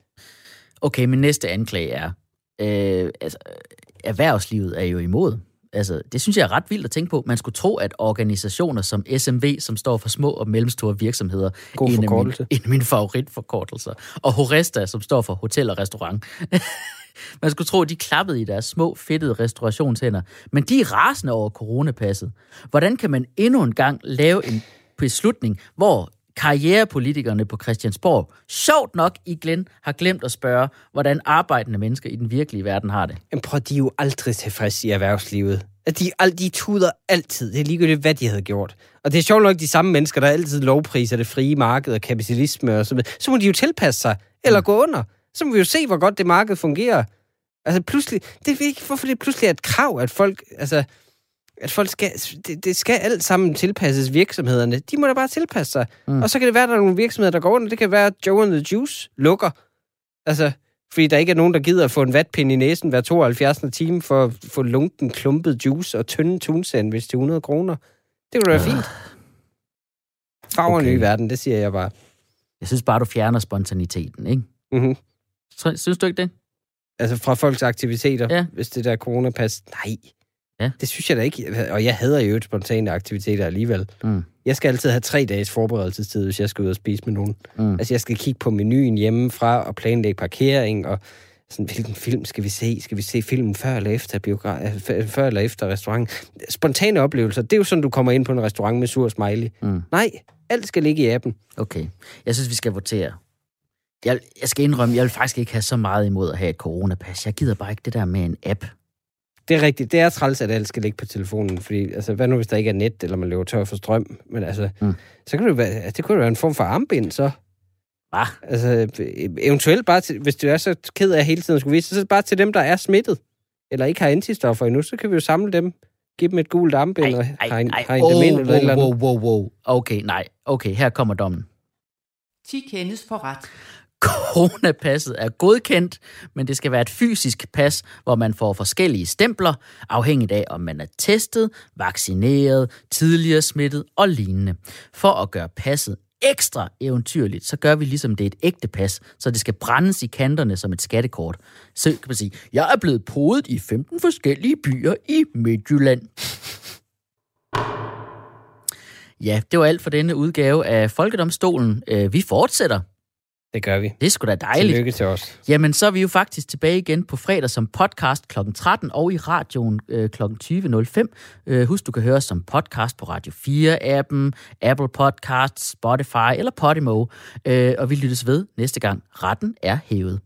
Okay, min næste anklage er, øh, altså, erhvervslivet er jo imod. Altså, det synes jeg er ret vildt at tænke på. Man skulle tro, at organisationer som SMV, som står for små og mellemstore virksomheder,
God
en af, mine, en af mine favoritforkortelser, og Horesta, som står for hotel og restaurant. Man skulle tro, at de klappede i deres små, fedtede restaurationshænder. Men de er rasende over coronapasset. Hvordan kan man endnu en gang lave en beslutning, hvor karrierepolitikerne på Christiansborg, sjovt nok i Glenn, har glemt at spørge, hvordan arbejdende mennesker i den virkelige verden har det.
Men prøv, de er jo aldrig tilfredse i erhvervslivet. At de, de tuder altid. Det er ligegyldigt, hvad de havde gjort. Og det er sjovt nok de samme mennesker, der altid lovpriser det frie marked og kapitalisme og så videre. Så må de jo tilpasse sig, eller gå under. Så må vi jo se, hvor godt det marked fungerer. Altså pludselig, det er ikke, hvorfor det pludselig er et krav, at folk, altså, at folk skal, det, det skal alt sammen tilpasses virksomhederne. De må da bare tilpasse sig. Mm. Og så kan det være, at der er nogle virksomheder, der går under. Det kan være, at Joe and the Juice lukker. Altså, fordi der ikke er nogen, der gider at få en vatpind i næsen hver 72. time for at få lunken klumpet juice og tynde tunsandwich til 100 kroner. Det kunne da være fint. Farver okay. Ny verden, det siger jeg bare.
Jeg synes bare, du fjerner spontaniteten, ikke?
Mm-hmm.
Synes du ikke det?
Altså fra folks aktiviteter,
Ja.
hvis det der coronapas. Nej,
Ja.
det synes jeg da ikke. Og jeg hader jo spontane aktiviteter alligevel.
Mm.
Jeg skal altid have tre dages forberedelsestid, hvis jeg skal ud og spise med nogen.
Mm.
Altså, jeg skal kigge på menuen hjemmefra og planlægge parkering, og sådan, hvilken film skal vi se? Skal vi se filmen før eller efter, biogra- øh, før eller efter restaurant? Spontane oplevelser, det er jo sådan, du kommer ind på en restaurant med sur smiley.
Mm.
Nej, alt skal ligge i appen.
Okay. Jeg synes, vi skal votere. Jeg, jeg skal indrømme, jeg vil faktisk ikke have så meget imod at have et coronapas. Jeg gider bare ikke det der med en app.
Det er rigtigt. Det er træls, at alt skal ligge på telefonen. Fordi, altså, hvad nu, hvis der ikke er net, eller man løber tør for strøm? Men altså,
Mm.
så kan det, være, altså, det kunne jo være en form for armbind, så.
Hvad?
Altså, eventuelt bare til, hvis du er så ked af hele tiden at skulle vise, så bare til dem, der er smittet, eller ikke har antistoffer endnu, så kan vi jo samle dem, give dem et gult armbind og hegne dem
oh,
ind, eller et eller
wow,
andet.
wow, wow, wow. Okay, nej. Okay, her kommer dommen.
10 kendes for ret.
Coronapasset er godkendt, men det skal være et fysisk pas, hvor man får forskellige stempler, afhængigt af, om man er testet, vaccineret, tidligere smittet og lignende. For at gøre passet ekstra eventyrligt, så gør vi ligesom det er et ægte pas, så det skal brændes i kanterne som et skattekort. Så kan man sige, jeg er blevet podet i 15 forskellige byer i Midtjylland. Ja, det var alt for denne udgave af Folkedomstolen. Øh, vi fortsætter.
Det gør vi.
Det er sgu da dejligt.
Tillykke til os.
Jamen, så er vi jo faktisk tilbage igen på fredag som podcast kl. 13 og i radioen øh, kl. 20.05. Øh, husk, du kan høre os som podcast på Radio 4-appen, Apple Podcasts, Spotify eller Podimo. Øh, og vi lyttes ved næste gang. Retten er hævet.